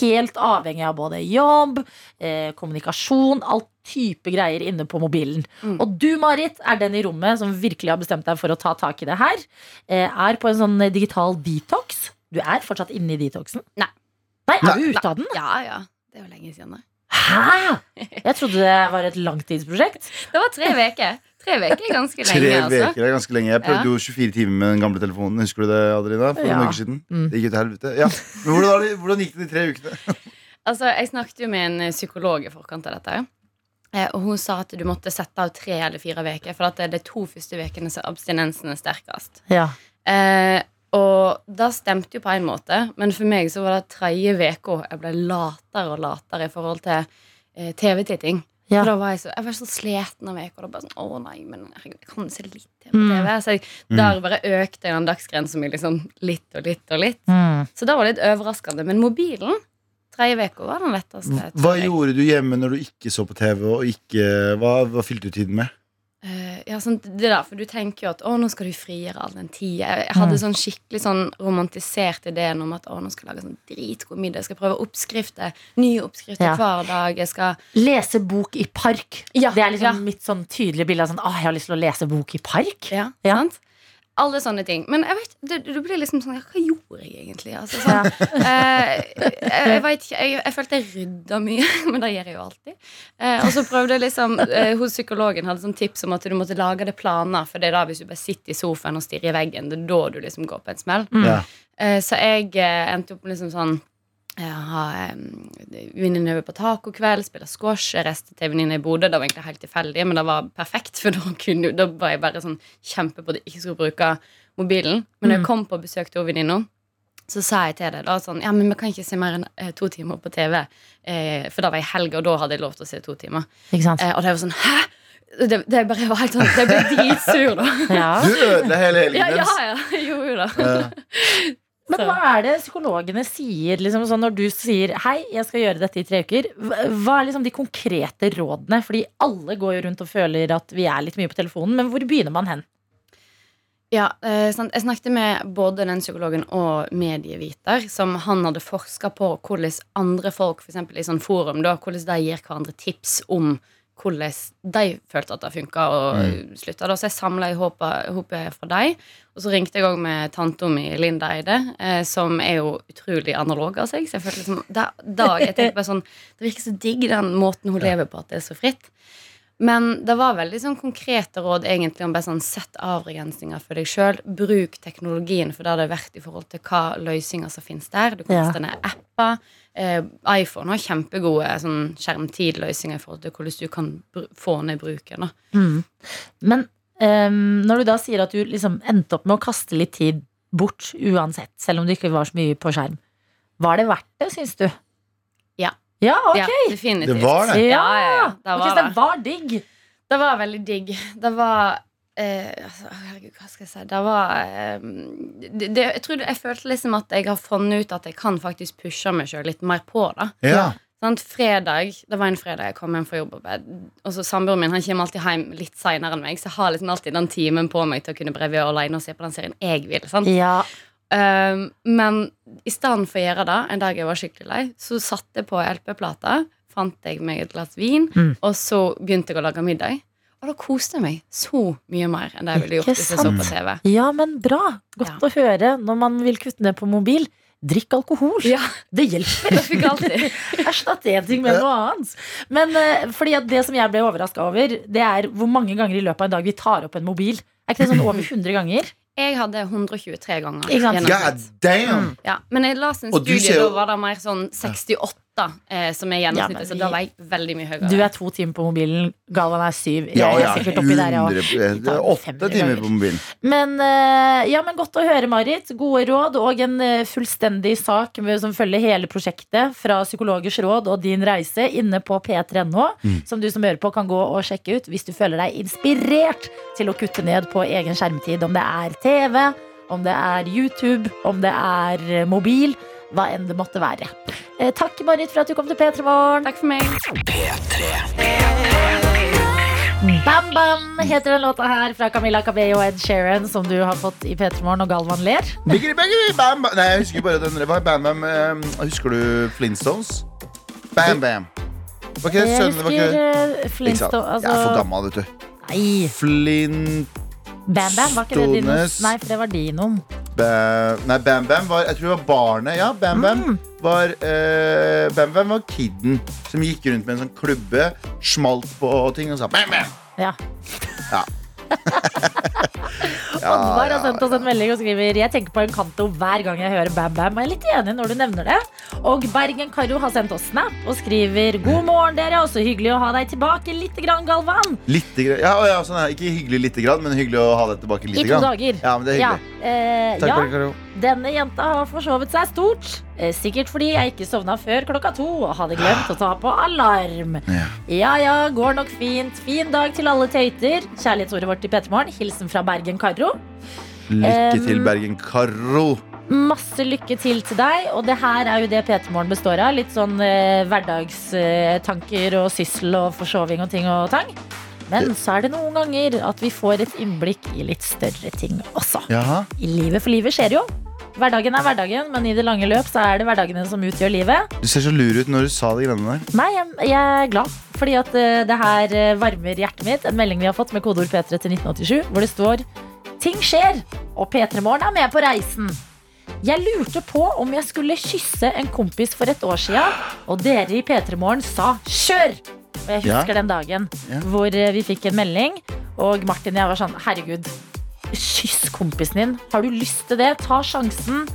helt avhengig av både jobb, eh, kommunikasjon, alt type greier inne på mobilen. Mm. Og du, Marit, er den i rommet som virkelig har bestemt deg for å ta tak i det her. Eh, er på en sånn digital detox. Du er fortsatt inne i detoxen? Nei. Nei, Nei. Er du ute av den? Ja, ja. Det er jo lenge siden. da. Hæ?! Jeg trodde det var et langtidsprosjekt. Det var tre uker. Tre uker er ganske Tre lenge, altså. veker er ganske lenge. Jeg prøvde Ja. jo 24 timer med den gamle telefonen. Husker du det, Adelina? For Ja. noen uker siden. Mm. Det gikk jo til helvete. Ja. Men hvordan, har det- hvordan gikk det de tre ukene? Altså, Jeg snakket jo med en eh, psykolog i forkant av dette. Eh, Og hun sa at du måtte sette av tre eller fire uker. For at det er de to første ukene som abstinensen er sterkest. Ja. Eh, og det stemte jo på en måte, men for meg så var det tredje uka jeg ble latere og latere i forhold til eh, TV-titting. Ja. For da var jeg, så, jeg var så sliten av uka. Sånn, å nei, men herregud, jeg kan se litt TV. Mm. Så jeg, der bare økte jeg den dagsgrensa mi liksom litt og litt og litt. Mm. Så det var litt overraskende. Men mobilen, tredje uka, var den letteste. Hva gjorde du hjemme når du ikke så på TV? Og ikke, hva, hva fylte du tiden med? Eh, ja, sånn, det der, for Du tenker jo at å, nå skal du frigjøre all den tida. Jeg, jeg hadde sånn skikkelig sånn romantisert ideen om at å, nå skal jeg lage sånn dritgod middag. Jeg skal prøve oppskrifter, nye oppskrifter Ja. hver dag. Jeg skal Lese bok i park. Ja, det er liksom ja. mitt sånn tydelige bilde av sånn, Åh, jeg har lyst til å lese bok i park. Ja, Ja. sant? Alle sånne ting. Men jeg vet, det, du blir liksom sånn Hva gjorde jeg egentlig? Altså, sånn, eh, jeg, jeg, vet jeg, jeg følte jeg rydda mye, men det gjør jeg jo alltid. Eh, og så prøvde jeg liksom eh, Hos psykologen hadde sånn tips om at du måtte lage det planer. For det er da hvis du bare sitter i sofaen og stirrer i veggen, det er da du liksom går på en smell. Ja. Eh, så jeg eh, endte opp med liksom sånn jeg har um, venninne over på tacokveld, spiller squash. Jeg reiste til venninne i Bodø. Det var egentlig helt tilfeldig, men det var perfekt, for da, kunne, da var jeg bare sånn kjempe på at jeg ikke skulle bruke mobilen. Men når jeg kom på besøk til venninna, så sa jeg til deg da sånn Ja, men vi kan ikke se mer enn eh, to timer på TV. Eh, for da var jeg helg, og da hadde jeg lov til å se to timer. Ikke sant? Eh, og det var sånn Hæ?! Det, det bare var helt sånn Jeg ble dritsur da. Ja. Du ødela hele helgen Ja, ja, ja, jeg gjorde jo det. Men hva er det psykologene sier liksom, sånn, når du sier hei, jeg skal gjøre dette i tre uker? Hva er liksom de konkrete rådene? Fordi alle går jo rundt og føler at vi er litt mye på telefonen, men hvor begynner man hen? Ja, eh. Jeg snakket med både den psykologen og medieviter, som han hadde forska på hvordan andre folk, f.eks. i sånn forum, da, hvordan de gir hverandre tips om hvordan de følte at det funka, og slutta. Da. Så jeg samla i håpet fra dem. Og så ringte jeg òg med tanta mi Linda Eide, eh, som er jo utrolig analog av seg. Så jeg følte liksom da, da, jeg tenkte bare sånn Det virker så digg, den måten hun lever på, at det er så fritt. Men det var veldig sånn konkrete råd egentlig om bare sånn sett avbegrensninger for deg sjøl. Bruk teknologien for det det er verdt i forhold til hva løsninger som finnes der. Du kan Ja. ned apper. Eh, iPhone har kjempegode sånn skjermtidløsninger i forhold til hvordan du kan få ned bruken. Mm. Men um, når du da sier at du liksom endte opp med å kaste litt tid bort uansett, selv om det ikke var så mye på skjerm, var det verdt det, syns du? Ja. Ok. Ja, definitivt. Det var det. Ja, ja, ja. Det var okay, det det. var digg. Det var veldig digg. Det var eh, altså, Herregud, hva skal jeg si? Det var eh, det, det, Jeg tror jeg følte liksom at jeg har funnet ut at jeg kan faktisk pushe meg sjøl litt mer på da Ja. Sånn, Fredag, Det var en fredag jeg kom hjem fra jobb. Og så Samboeren min han kommer alltid hjem litt seinere enn meg, så jeg har liksom alltid den timen på meg til å kunne breve alene og se på den serien jeg vil. Sant? Ja. Um, men i stedet for å gjøre det, en dag jeg var skikkelig lei, så satte jeg på LP-plata, fant jeg meg et glass vin, Mm. og så begynte jeg å lage middag. Og da koste jeg meg så mye mer enn det jeg ville gjort hvis jeg så på TV. ja, men bra. Godt å høre når man vil kutte ned på mobil. Drikk alkohol. Ja, Det hjelper. Erstatt én ting med noe annet. Men eh, fordi at det som jeg ble overraska over, det er hvor mange ganger i løpet av en dag vi tar opp en mobil. Er ikke det sånn over 100 ganger? Jeg hadde 123 ganger. God damn! Ja, men jeg la en Og du studie, ser da var det mer sånn 68 eh, som er Ja, men gjennomsnittet, så da var jeg veldig mye høyere. Du er to timer på mobilen, Galvan er syv. Jeg Ja, er sikkert oppi der, jeg 100, også. det er åtte timer på mobilen. Men, eh, ja, men godt å høre, Marit. Gode råd og en eh, fullstendig sak som følger hele prosjektet fra Psykologers råd og din reise inne på p3.no, Mm. som du som hører på kan gå og sjekke ut hvis du føler deg inspirert til å kutte ned på egen skjermtid. Om det er TV, om det er YouTube, om det er eh, mobil. Hva enn det måtte være. Eh, takk, Marit, for at du kom til P3 Morgen. Takk for meg. Bam Bam heter den låta her fra Camilla Cabello og Ed Sheeran, som du har fått i P3 Morgen, og Galvan ler. Biggity, biggity, bam, bam. Nei, jeg husker bare den Hva er Bam Bam? eh, Husker du Flintstones? Bam Bam. Var ikke det sønnen? Jeg husker Flintstones eh, Ikke sant? Flintstone Jeg er for altså, gammel, vet du. Nei, Flint... Bam Bam var ikke det din Nei, for det var Dinoen. Ba nei, Bam Bam var Jeg tror det var barnet. Ja, Bam Bam Mm. var eh, Bam Bam var kidden som gikk rundt med en sånn klubbe, smalt på ting og sa Bam Bam. Ja. Ja. Oddvar har sendt oss en melding og skriver Jeg tenker på en kanto hver gang jeg hører Bam Bam. Jeg er litt enig når du nevner det. Og Bergen Karo har sendt oss snap og skriver God morgen, dere. Også hyggelig å ha deg tilbake lite grann, Galvan. Grann. Ja, ja, sånn, ja. Ikke hyggelig lite grann, men hyggelig å ha deg tilbake I to dager. Ja, men det er Ja, hyggelig. eh, Takk, ja. Bergen Karo. Denne jenta har forsovet seg stort. Eh, Sikkert fordi jeg ikke sovna før klokka to og hadde glemt å ta på alarm. Ja. Ja ja, går nok fint. Fin dag til alle tøyter. Kjærlighetsordet vårt i P3morgen. Hilsen fra Bergen Lykke til, Bergen Karo. Masse lykke til til deg. Og det her er jo det P3morgen består av. Litt sånn eh, hverdagstanker og syssel og forsoving og ting og tang. Men så er det noen ganger at vi får et innblikk i litt større ting også. Jaha. I livet, for livet skjer jo. Hverdagen er hverdagen, men i det lange løp så er det hverdagene som utgjør livet. Du ser så lur ut når du sa de greiene der. Nei, jeg, jeg er glad, fordi at eh, det her eh, varmer hjertet mitt. En melding vi har fått med kodeord P3 til 1987, hvor det står Ting skjer, og P3 Morgen er med på reisen. Jeg lurte på om jeg skulle kysse en kompis for et år siden, og dere i P3 Morgen sa 'kjør'! Og jeg Ja. husker den dagen Ja. hvor eh, vi fikk en melding, og Martin og jeg var sånn Herregud, kyss kompisen din. Har du lyst til det? Ta sjansen.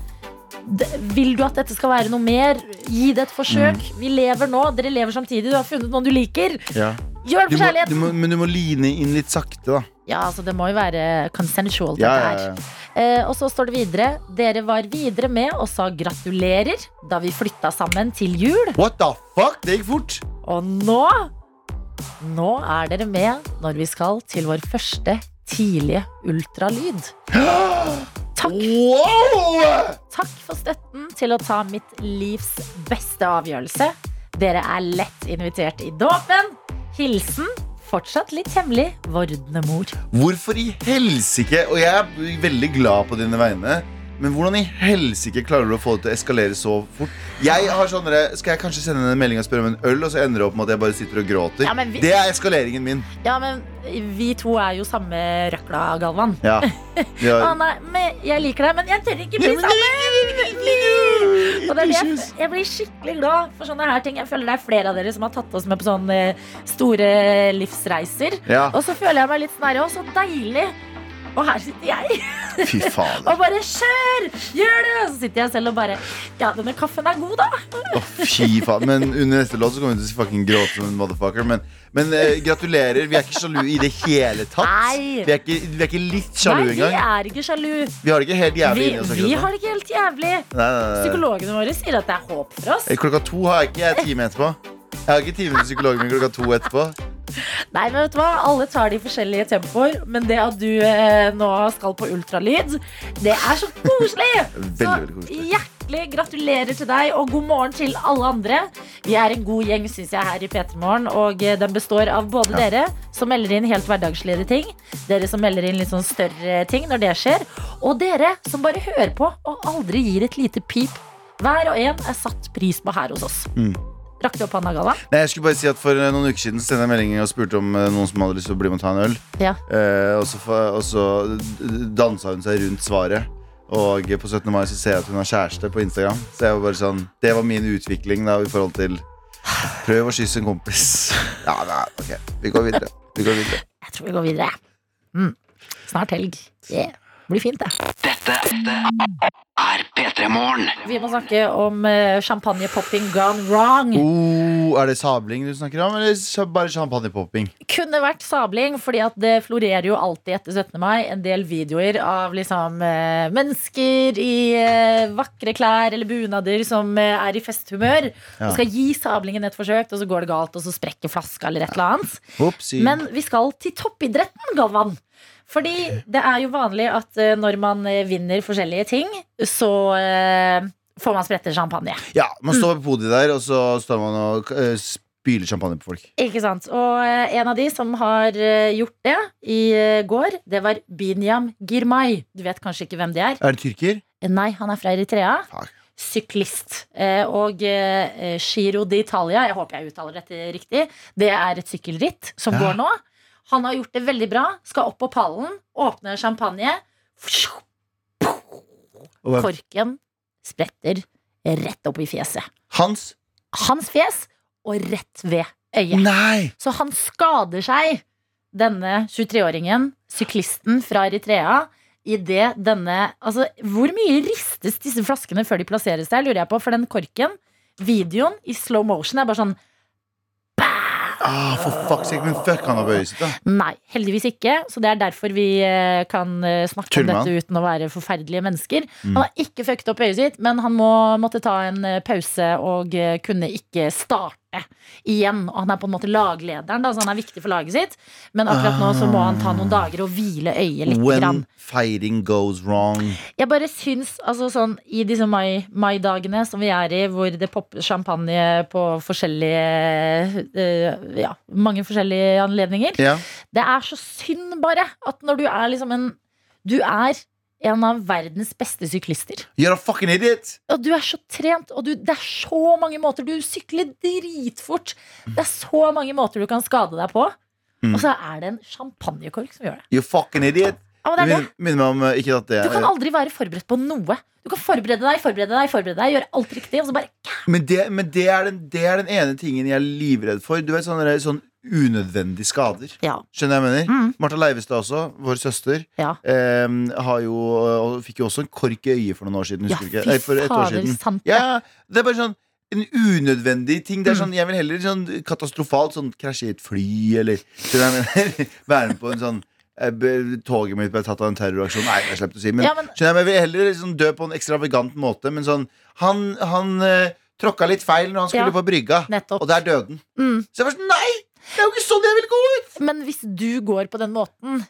De, Vil du at dette skal være noe mer? Gi det et forsøk. Mm. Vi lever nå. Dere lever samtidig. Du har funnet noen du liker. Ja. Gjør det for kjærlighet. men du må line inn litt sakte, da. Ja, altså Det må jo være consensual. Dette ja, her. ja. Eh, og så står det videre Dere var videre med og sa gratulerer da vi flytta sammen til jul. What the fuck? Det gikk fort. Og nå Nå er dere med når vi skal til vår første tidlige ultralyd. Takk, Wow! takk for støtten til å ta mitt livs beste avgjørelse. Dere er lett invitert i dåpen. Hilsen fortsatt litt hemmelig vordendemor. Hvorfor i helsike Og jeg er veldig glad på dine vegne. Men hvordan i helsike klarer du å få det til å eskalere så fort? Jeg har sånn Skal jeg kanskje sende en melding og spørre om en øl, og så ender det opp med at jeg bare sitter og gråter? Ja, vi- Det er eskaleringen min. Ja, men vi to er jo samme røkla, Galvan. Ja. ja. ah, nei, men jeg liker deg, men jeg tør ikke bli sammen! Jeg, jeg blir skikkelig glad for sånne her ting. Jeg føler det er flere av dere som har tatt oss med på sånne store livsreiser. Ja. Og så føler jeg meg litt sånn her, å, så deilig. Og her sitter jeg Fy faen. og bare kjør! Gjør det! Og så sitter jeg selv og bare Ja, denne kaffen er god, da. Å, fy faen. Men under neste låt så kommer vi til å fucking gråte som en motherfucker. Men, men eh, gratulerer. Vi er ikke sjalu i det hele tatt. Nei. Vi er ikke, vi er ikke litt sjalu Nei, vi engang. er ikke sjalu. Vi har det ikke helt jævlig Vi, inni oss. vi akkurat nå. har det ikke helt jævlig. Nei, nei, nei. Psykologene våre sier at det er håp for oss. Eh, Klokka to har jeg ikke jeg time etterpå. Jeg har ikke time med psykologen min klokka to etterpå. Nei, men vet du hva? Alle tar de forskjellige tempoer, men det at du eh, nå skal på ultralyd, det er så koselig! Så veldig koselig. hjertelig gratulerer til deg, og god morgen til alle andre. Vi er en god gjeng, syns jeg, her i P3 Morgen, og eh, den består av både dere som melder inn helt hverdagslige ting, dere som melder inn litt sånn større ting når det skjer, og dere som bare hører på og aldri gir et lite pip. Hver og en er satt pris på her hos oss. Mm. Rakk du opp hånda, Galla? Nei, jeg skulle bare si at For eh, noen uker siden sendte jeg melding og spurte om eh, noen som hadde lyst til å bli med og ta en øl. Ja. Eh, og, så, og så dansa hun seg rundt svaret. Og på 17. mai så ser jeg at hun har kjæreste på Instagram. Så jeg var bare sånn Det var min utvikling da i forhold til Prøv å kysse en kompis. Ja, nei, ok. Vi går videre. Vi går videre. Jeg tror vi går videre. Mm. Snart helg. Yeah. Blir fint, det. Dette er P3 Morgen. Vi må snakke om eh, champagnepopping gone wrong. Oh, er det sabling du snakker om, eller så- bare champagnepopping? Kunne vært sabling, fordi at det florerer jo alltid etter 17. mai en del videoer av liksom eh, mennesker i eh, vakre klær eller bunader som er i festhumør Ja. og skal gi sablingen et forsøk, og så går det galt, og så sprekker flaska eller et eller annet. Ja. Men vi skal til toppidretten, Galvan. Fordi det er jo vanlig at eh, når man eh, vinner forskjellige ting, så eh, får man sprette champagne. Ja, man står på podiet der, og så står man og spyler champagne på folk. Ikke sant? Og en av de som har gjort det i går, det var Binyam Girmay. Du vet kanskje ikke hvem det er? Er det tyrker? Nei, han er fra Eritrea. Fuck. Syklist. Og Giro d'Italia, jeg håper jeg uttaler dette riktig, det er et sykkelritt som Ja. går nå. Han har gjort det veldig bra. Skal opp på pallen, åpner champagne. Korken spretter rett opp i fjeset. Hans? Hans fjes og rett ved øyet. Nei! Så han skader seg, denne 23-åringen, syklisten fra Eritrea, i det denne Altså, hvor mye ristes disse flaskene før de plasseres der, lurer jeg på, for den korken, videoen i slow motion, er bare sånn Ah, for fuck's sake, men fuck han opp øyet. Nei, heldigvis ikke. Så det er derfor vi eh, kan eh, snakke Tullmann. om dette uten å være forferdelige mennesker. Mm. Han har ikke fucket opp øyet sitt, men han må, måtte ta en eh, pause og kunne ikke starte igjen. Og han er på en måte laglederen, da, så han er viktig for laget sitt. Men akkurat nå så må han ta noen dager og hvile øyet litt. When Grann. fighting goes wrong. Jeg bare syns, altså sånn i disse mai- maidagene som vi er i, hvor det popper champagne på forskjellige uh, Ja, mange forskjellige anledninger. Ja. Det er så synd bare at når du er liksom en Du er en av verdens beste syklister. You're a fucking idiot! Og du er så trent, og du, det er så mange måter Du sykler dritfort. Det er så mange måter du kan skade deg på. Mm. Og så er det en champagnekork som gjør det. You fucking idiot. Ja, det det. Min- Minner meg om eh, det Du kan aldri være forberedt på noe. Du kan forberede deg, forberede deg, forberede deg gjøre alt riktig, bare Men, det, men det, er den, det er den ene tingen jeg er livredd for. Du vet sånne, sånn unødvendige skader. Ja. Skjønner jeg mener? Mm. Martha Leivestad også, vår søster, Ja. eh, har jo, fikk jo også en kork i øyet for noen år siden. Ja, fy Nei, for et år siden. sant det. Ja, det er bare sånn en unødvendig ting. Det er Mm. sånn, Jeg vil heller sånn katastrofalt sånn krasje i et fly, eller skjønner jeg mener? være med på en sånn eh, Toget mitt ble tatt av en terroraksjon. Nei, jeg slipper å si. Men, Ja, men- skjønner jeg, men jeg vil heller sånn dø på en ekstravagant måte. Men sånn Han, han eh, tråkka litt feil når han skulle Ja, på brygga, Nettopp. og der døde han. Mm. Så jeg var sånn Nei! Det er jo ikke sånn jeg vil gå ut! Men hvis du går på den måten,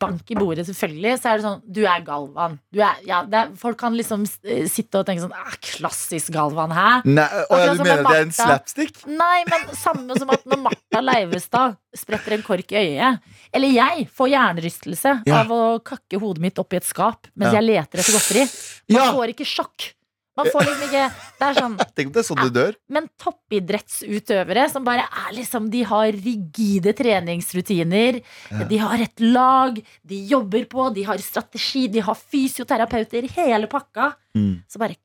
bank i bordet selvfølgelig, så er det sånn Du er Galvan. Du er, ja, er, folk kan liksom eh, sitte og tenke sånn ah, Klassisk Galvan, hæ? Nei, og Akkurat du mener Martha, det er en slapstick? Nei, men samme som at når Martha Leivestad spretter en kork i øyet, eller jeg får hjernerystelse Ja. av å kakke hodet mitt opp i et skap mens Ja. jeg leter etter godteri. Man Ja! får ikke sjokk. Man får liksom ikke Det er sånn Tenk om det er sånn du dør. Men toppidrettsutøvere som bare er liksom De har rigide treningsrutiner. De har et lag, de jobber på, de har strategi, de har fysioterapeuter, hele pakka. Mm. Så bare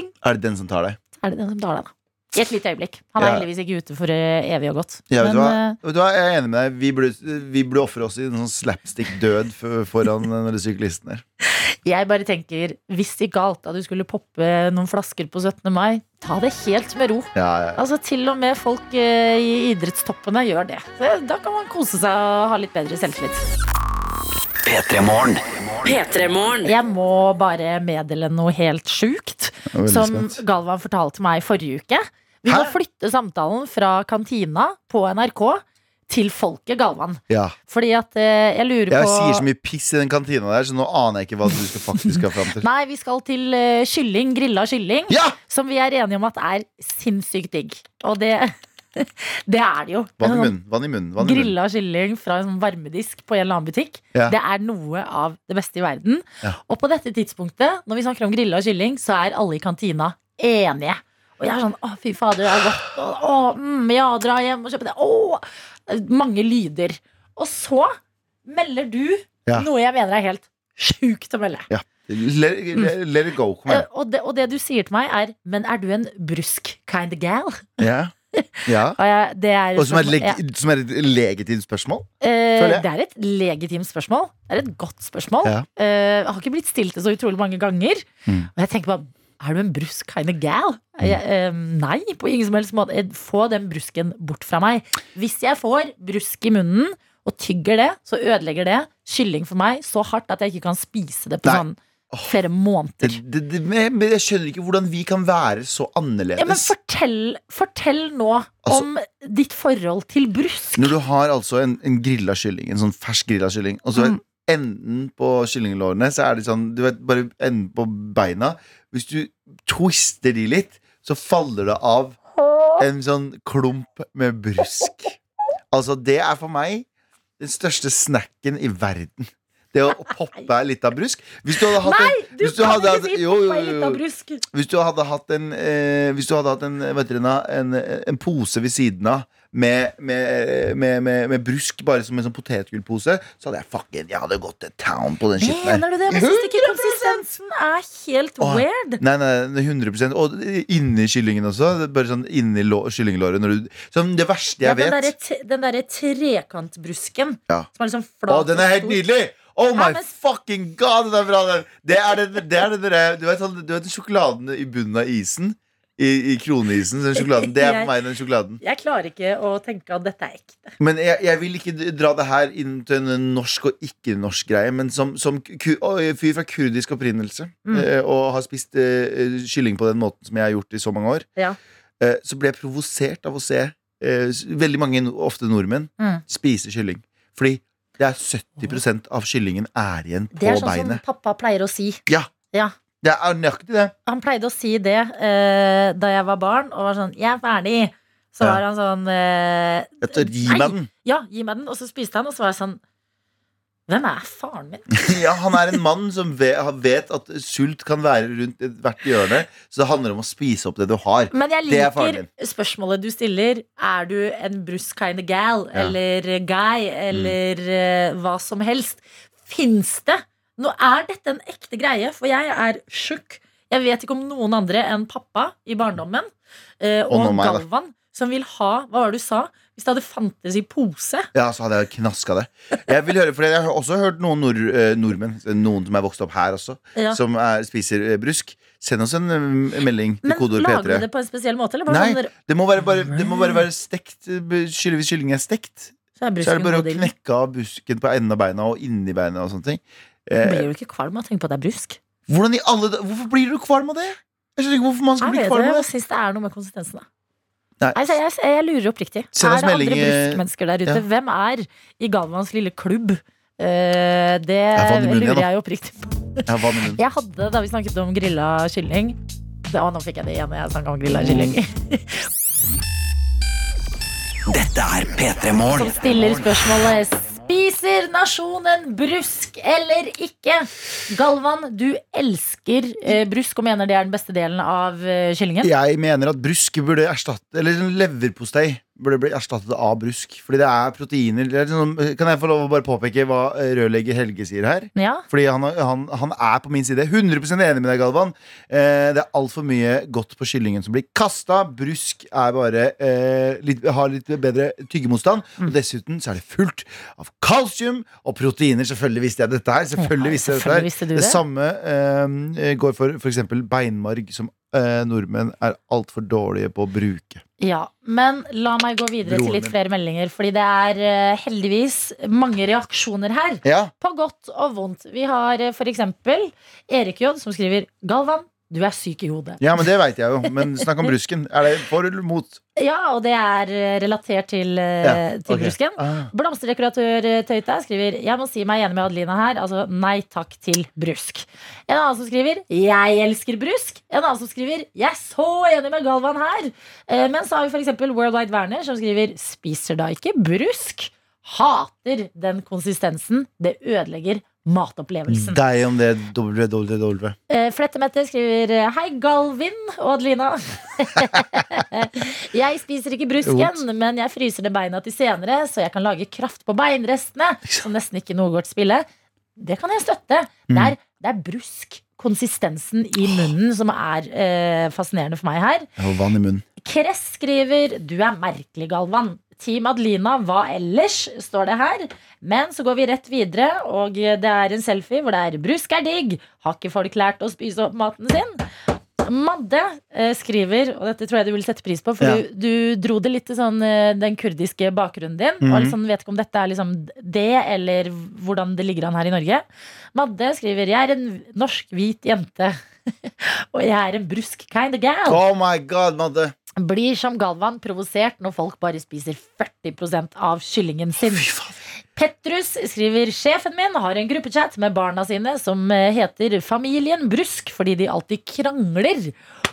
Er det den som tar deg? er det den som tar deg, da. I et lite øyeblikk. Han er Ja. heldigvis ikke ute for eh, evig og godt. Ja, vet, du hva? Men, eh, vet du hva, jeg er enig med deg. Vi burde, vi burde ofre oss i en sånn slapstick-død foran den syklisten her. jeg bare tenker, hvis det gikk galt da du skulle poppe noen flasker på 17. mai, ta det helt med ro. Ja, ja. Altså Til og med folk eh, i idrettstoppene gjør det. Så da kan man kose seg og ha litt bedre selvtillit. P3 Morgen. P3morgen. Jeg må bare meddele noe helt sjukt. Som. Galvan fortalte meg forrige uke. Vi må Hæ? flytte samtalen fra kantina på NRK til folket, Galvan. Ja. Fordi at eh, jeg lurer Jeg på sier så mye piss i den kantina der, så nå aner jeg ikke hva du skal faktisk skal fram til. Nei, vi skal til eh, kylling, grilla kylling, Ja! som vi er enige om at er sinnssykt digg. Og det, det er det jo. Vann i Sånn munnen. Vann i munnen. Vann i munnen. Grilla kylling fra en sånn varmedisk på en eller annen butikk. Ja. Det er noe av det beste i verden. Ja. Og på dette tidspunktet, når vi snakker om grilla kylling, så er alle i kantina enige. Og jeg er sånn Å, fy fader, det er godt. Å, å, mm, ja, dra hjem og kjøpe det. Å! Mange lyder. Og så melder du Ja. noe jeg mener er helt sjukt å melde. Ja. Let, let, let it go. Kom igjen. Og det, og det du sier til meg, er Men er du en brusk kind of gal? Ja. ja. Og jeg, det er Og som er, leg Ja. som er et legitimt spørsmål? Eh, det er et legitimt spørsmål. Det er et godt spørsmål. Ja. Eh, jeg har ikke blitt stilt det så utrolig mange ganger. Mm. Og jeg tenker bare er du en brusk kind of gal? Jeg, eh, nei, på ingen som helst måte. Eh, Få den brusken bort fra meg. Hvis jeg får brusk i munnen og tygger det, så ødelegger det kylling for meg så hardt at jeg ikke kan spise det på Nei. sånn flere måneder. Det, det, men jeg skjønner ikke hvordan vi kan være så annerledes. Ja, men fortell, fortell nå Altså- om ditt forhold til brusk. Når du har altså en, en grilla kylling, en sånn fersk grilla kylling, og så Mm. Enden på kyllinglårene, så er det sånn, du vet, bare enden på beina. Hvis du twister de litt, så faller det av en sånn klump med brusk. Altså, det er for meg den største snacken i verden. Det å poppe litt av brusk. Hvis du hadde hatt en, Du kan hadde ikke si jo, jo, poppa jo, lita brusk. Hvis du hadde hatt en eh, Hvis du hadde hatt en, vet dere, en, en pose ved siden av med, med, med, med, med brusk, bare som en sånn potetgullpose, så hadde jeg fucking Jeg hadde gått til town på den skitten der. Mener du det? Jeg syns ikke konsistensen er helt Åh. weird? Nei, nei, er 100% Og inni kyllingen også. Det er Bare sånn inni kyllinglåret. Når du, sånn det verste Ja, jeg den vet. Der, den derre trekantbrusken Ja. som er liksom Å, den er helt nydelig! Oh my fucking god, det er bra! Det, Det er den, det er den der, du, vet, sånn- du vet sjokoladen i bunnen av isen? I, i kroneisen. Den sjokoladen. Det er for meg den sjokoladen. Jeg klarer ikke å tenke at dette er ekte. Men jeg, jeg vil ikke dra det her inn til en norsk og ikke-norsk greie. Men som, som fyr fra kurdisk opprinnelse Mm. eh, og har spist uh, kylling på den måten som jeg har gjort i så mange år, Ja. uh, så ble jeg provosert av å se uh, veldig mange, ofte nordmenn, Mm. spise kylling. Fordi det er 70% av kyllingen er igjen på beinet. Det er sånn beinet. som pappa pleier å si. Ja. Ja. Det er nøyaktig det. Han pleide å si det eh, da jeg var barn, og var sånn 'Jeg er ferdig'. Så Ja. var han sånn eh, Jeg tar- Gi meg den. Ja, gi meg den. Og så spiste han, og så var jeg sånn Hvem er faren min? Ja, han er en mann som vet, at sult kan være rundt hvert hjørne. Så det handler om å spise opp det du har. Men jeg er liker spørsmålet du stiller. Er du en brusk kind of gal Ja. eller guy eller mm. hva som helst? Fins det? Nå er dette en ekte greie, for jeg er tjukk. Jeg vet ikke om noen andre enn pappa i barndommen eh, Og og. Galvan som vil ha Hva var det du sa? Hvis det hadde fantes i pose? Ja, så hadde jeg knaska det. Jeg vil høre, for jeg har også hørt noen nord, eh, nordmenn, noen som er vokst opp her også, Ja. som er, spiser eh, brusk. Send oss en eh, melding til Men kodeord lager du det på en spesiell måte? Eller Nei, sånn, det må, bare, det må bare være stekt. Hvis kyllingen er stekt, så er så er det bare å knekke av busken på enden av beina og inni beina og sånne ting. Blir du ikke kvalm av å tenke på at det er brusk? alle Hvorfor blir du kvalm av det? Jeg skjønner ikke hvorfor man skal bli kvalm av det, jeg syns det er noe med konsistensen. Da. Nei, jeg, jeg lurer oppriktig. Er det melding, andre bruskmennesker der ute? ja. Hvem er i Galvans lille klubb? Uh, det jeg munnen lurer jeg oppriktig på. Jeg. Jeg hadde, da vi snakket om grilla kylling det, Å, nå fikk jeg det igjen når jeg snakket om grilla kylling. Dette er P3 Morgen. Som stiller spørsmålet Spiser nasjonen brusk eller ikke? Galvan, du elsker eh, brusk og mener det er den beste delen av eh, kyllingen. Jeg mener at brusk burde erstatte Eller leverpostei burde bli erstattet av brusk. Fordi det er proteiner. Det er sånn, kan jeg få lov å bare påpeke hva eh, rørlegger Helge sier her? Ja, Fordi han, han, han er på min side. 100% enig med deg, Galvan. Eh, det er altfor mye godt på kyllingen som blir kasta. Brusk er bare eh, litt, har litt bedre tyggemotstand. Mm. Og dessuten så er det fullt av kalsium og proteiner. Selvfølgelig visste jeg dette her. Selvfølgelig Ja, visste jeg dette her. visste det det. samme eh, går for f.eks. beinmarg, som eh, nordmenn er altfor dårlige på å bruke. Ja, men la meg gå videre Broren til litt min. flere meldinger, fordi det er eh, heldigvis mange reaksjoner her. Ja, På godt og vondt. Vi har eh, for eksempel Erik J som skriver Galvan, du er syk i hodet. ja men det veit jeg jo. Men snakk om brusken. Er det for eller mot? Ja, og det er eh, relatert til, eh, Ja, til okay. brusken. Ah. Blomsterdekoratør eh, Tøyte skriver Jeg må si meg enig med Adelina her. Altså nei takk til brusk. En annen som skriver Jeg elsker brusk. En annen som skriver Jeg er så enig med Galvan her. Men så har vi f.eks. Worldwide Werner som skriver Spiser da ikke brusk? Hater den konsistensen. Det ødelegger matopplevelsen. Deg om det, www. Eh, Flettemette skriver eh, Hei, Galvin og Adelina. jeg spiser ikke brusken, men jeg fryser det beina til senere, så jeg kan lage kraft på beinrestene, som nesten ikke noe går til spille. Det kan jeg støtte. Det, er, det er brusk. Konsistensen i munnen som er eh, fascinerende for meg her. Og vann i munnen. Kress skriver Du er merkelig, Galvan. Team Adelina, hva ellers? står det her. Men så går vi rett videre, og det er en selfie hvor det er 'brusk er digg'. Har ikke folk lært å spise opp maten sin? Madde eh, skriver, og dette tror jeg du vil sette pris på, for Ja. du, du dro det litt til sånn, eh, den kurdiske bakgrunnen din. Og Mhm. liksom, vet ikke om dette er liksom det, eller hvordan det ligger an her i Norge. Madde skriver 'Jeg er en norsk hvit jente', og jeg er en brusk kind of gal. Oh my god, Madde. Blir som Galvan provosert når folk bare spiser 40 av kyllingen sin. Fy faen. Petrus skriver sjefen min har en gruppechat med barna sine som eh, heter Familien Brusk, fordi de alltid krangler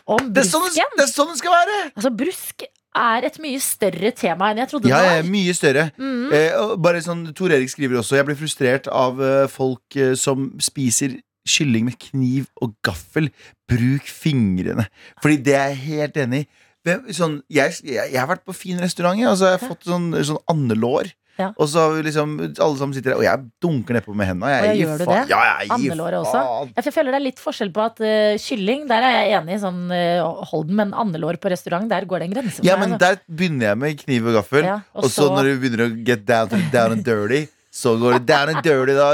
om Det er, sånn, brusken. det er sånn det skal være! Altså, brusk er et mye større tema enn jeg trodde Ja, det var. Ja, mye større. Mm. Eh, bare sånn, Tor Erik skriver også Jeg blir frustrert av eh, folk eh, som spiser kylling med kniv og gaffel. Bruk fingrene. Fordi det er jeg helt enig i. Sånn, jeg, jeg, jeg har vært på fin restaurant, jeg, og så har jeg fått sånn, sånn andelår. Ja. Og så har vi liksom alle sammen sitter der, og jeg dunker nedpå med hendene. Jeg Og jeg gjør du det? Ja, jeg Andelåret også? jeg føler det er litt forskjell på at uh, kylling, der er jeg enig, i sånn uh, Holden, men andelår på restaurant, der går det en grense Ja, men altså. der begynner jeg med kniv og gaffel. Ja, og og så så- når du begynner å get down down and dirty, Så går det down and dirty, da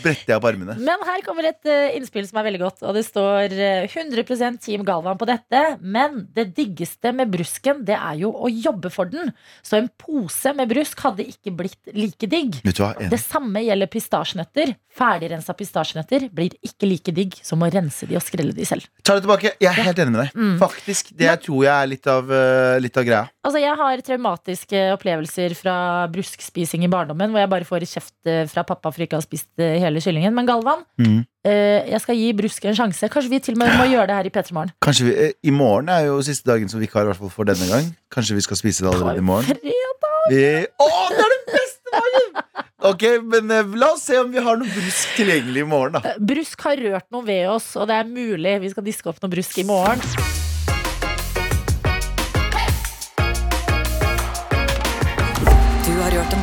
bretter jeg opp armene. Men her kommer et eh, innspill som er veldig godt, og det står eh, 100% Team Galvan på dette. Men det diggeste med brusken, det er jo å jobbe for den. Så en pose med brusk hadde ikke blitt like digg. Vet du hva? Det samme gjelder pistasjenøtter. Ferdigrensa pistasjenøtter blir ikke like digg som å rense de og skrelle de selv. Ta det tilbake. Jeg er helt enig med deg. Mm. Faktisk. Det tror jeg er litt av, eh, litt av greia. Altså, jeg har traumatiske opplevelser fra bruskspising i barndommen, hvor jeg bare får kjeft eh, fra pappa for ikke å ha spist eh, hele kyllingen. Men Galvan, Mm. eh, jeg skal gi brusk en sjanse. Kanskje vi til og med må gjøre det her i P3 Morgen. Kanskje vi, eh, I morgen er jo siste dagen som vikar i hvert fall for denne gang. Kanskje vi skal spise det allerede i morgen. Fredag! Vi, å, det er den beste dagen! Ok, men eh, La oss se om vi har noe brusk tilgjengelig i morgen. da Eh, Brusk har rørt noe ved oss, og det er mulig vi skal diske opp noe brusk i morgen.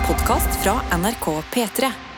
Podkast fra NRK P3.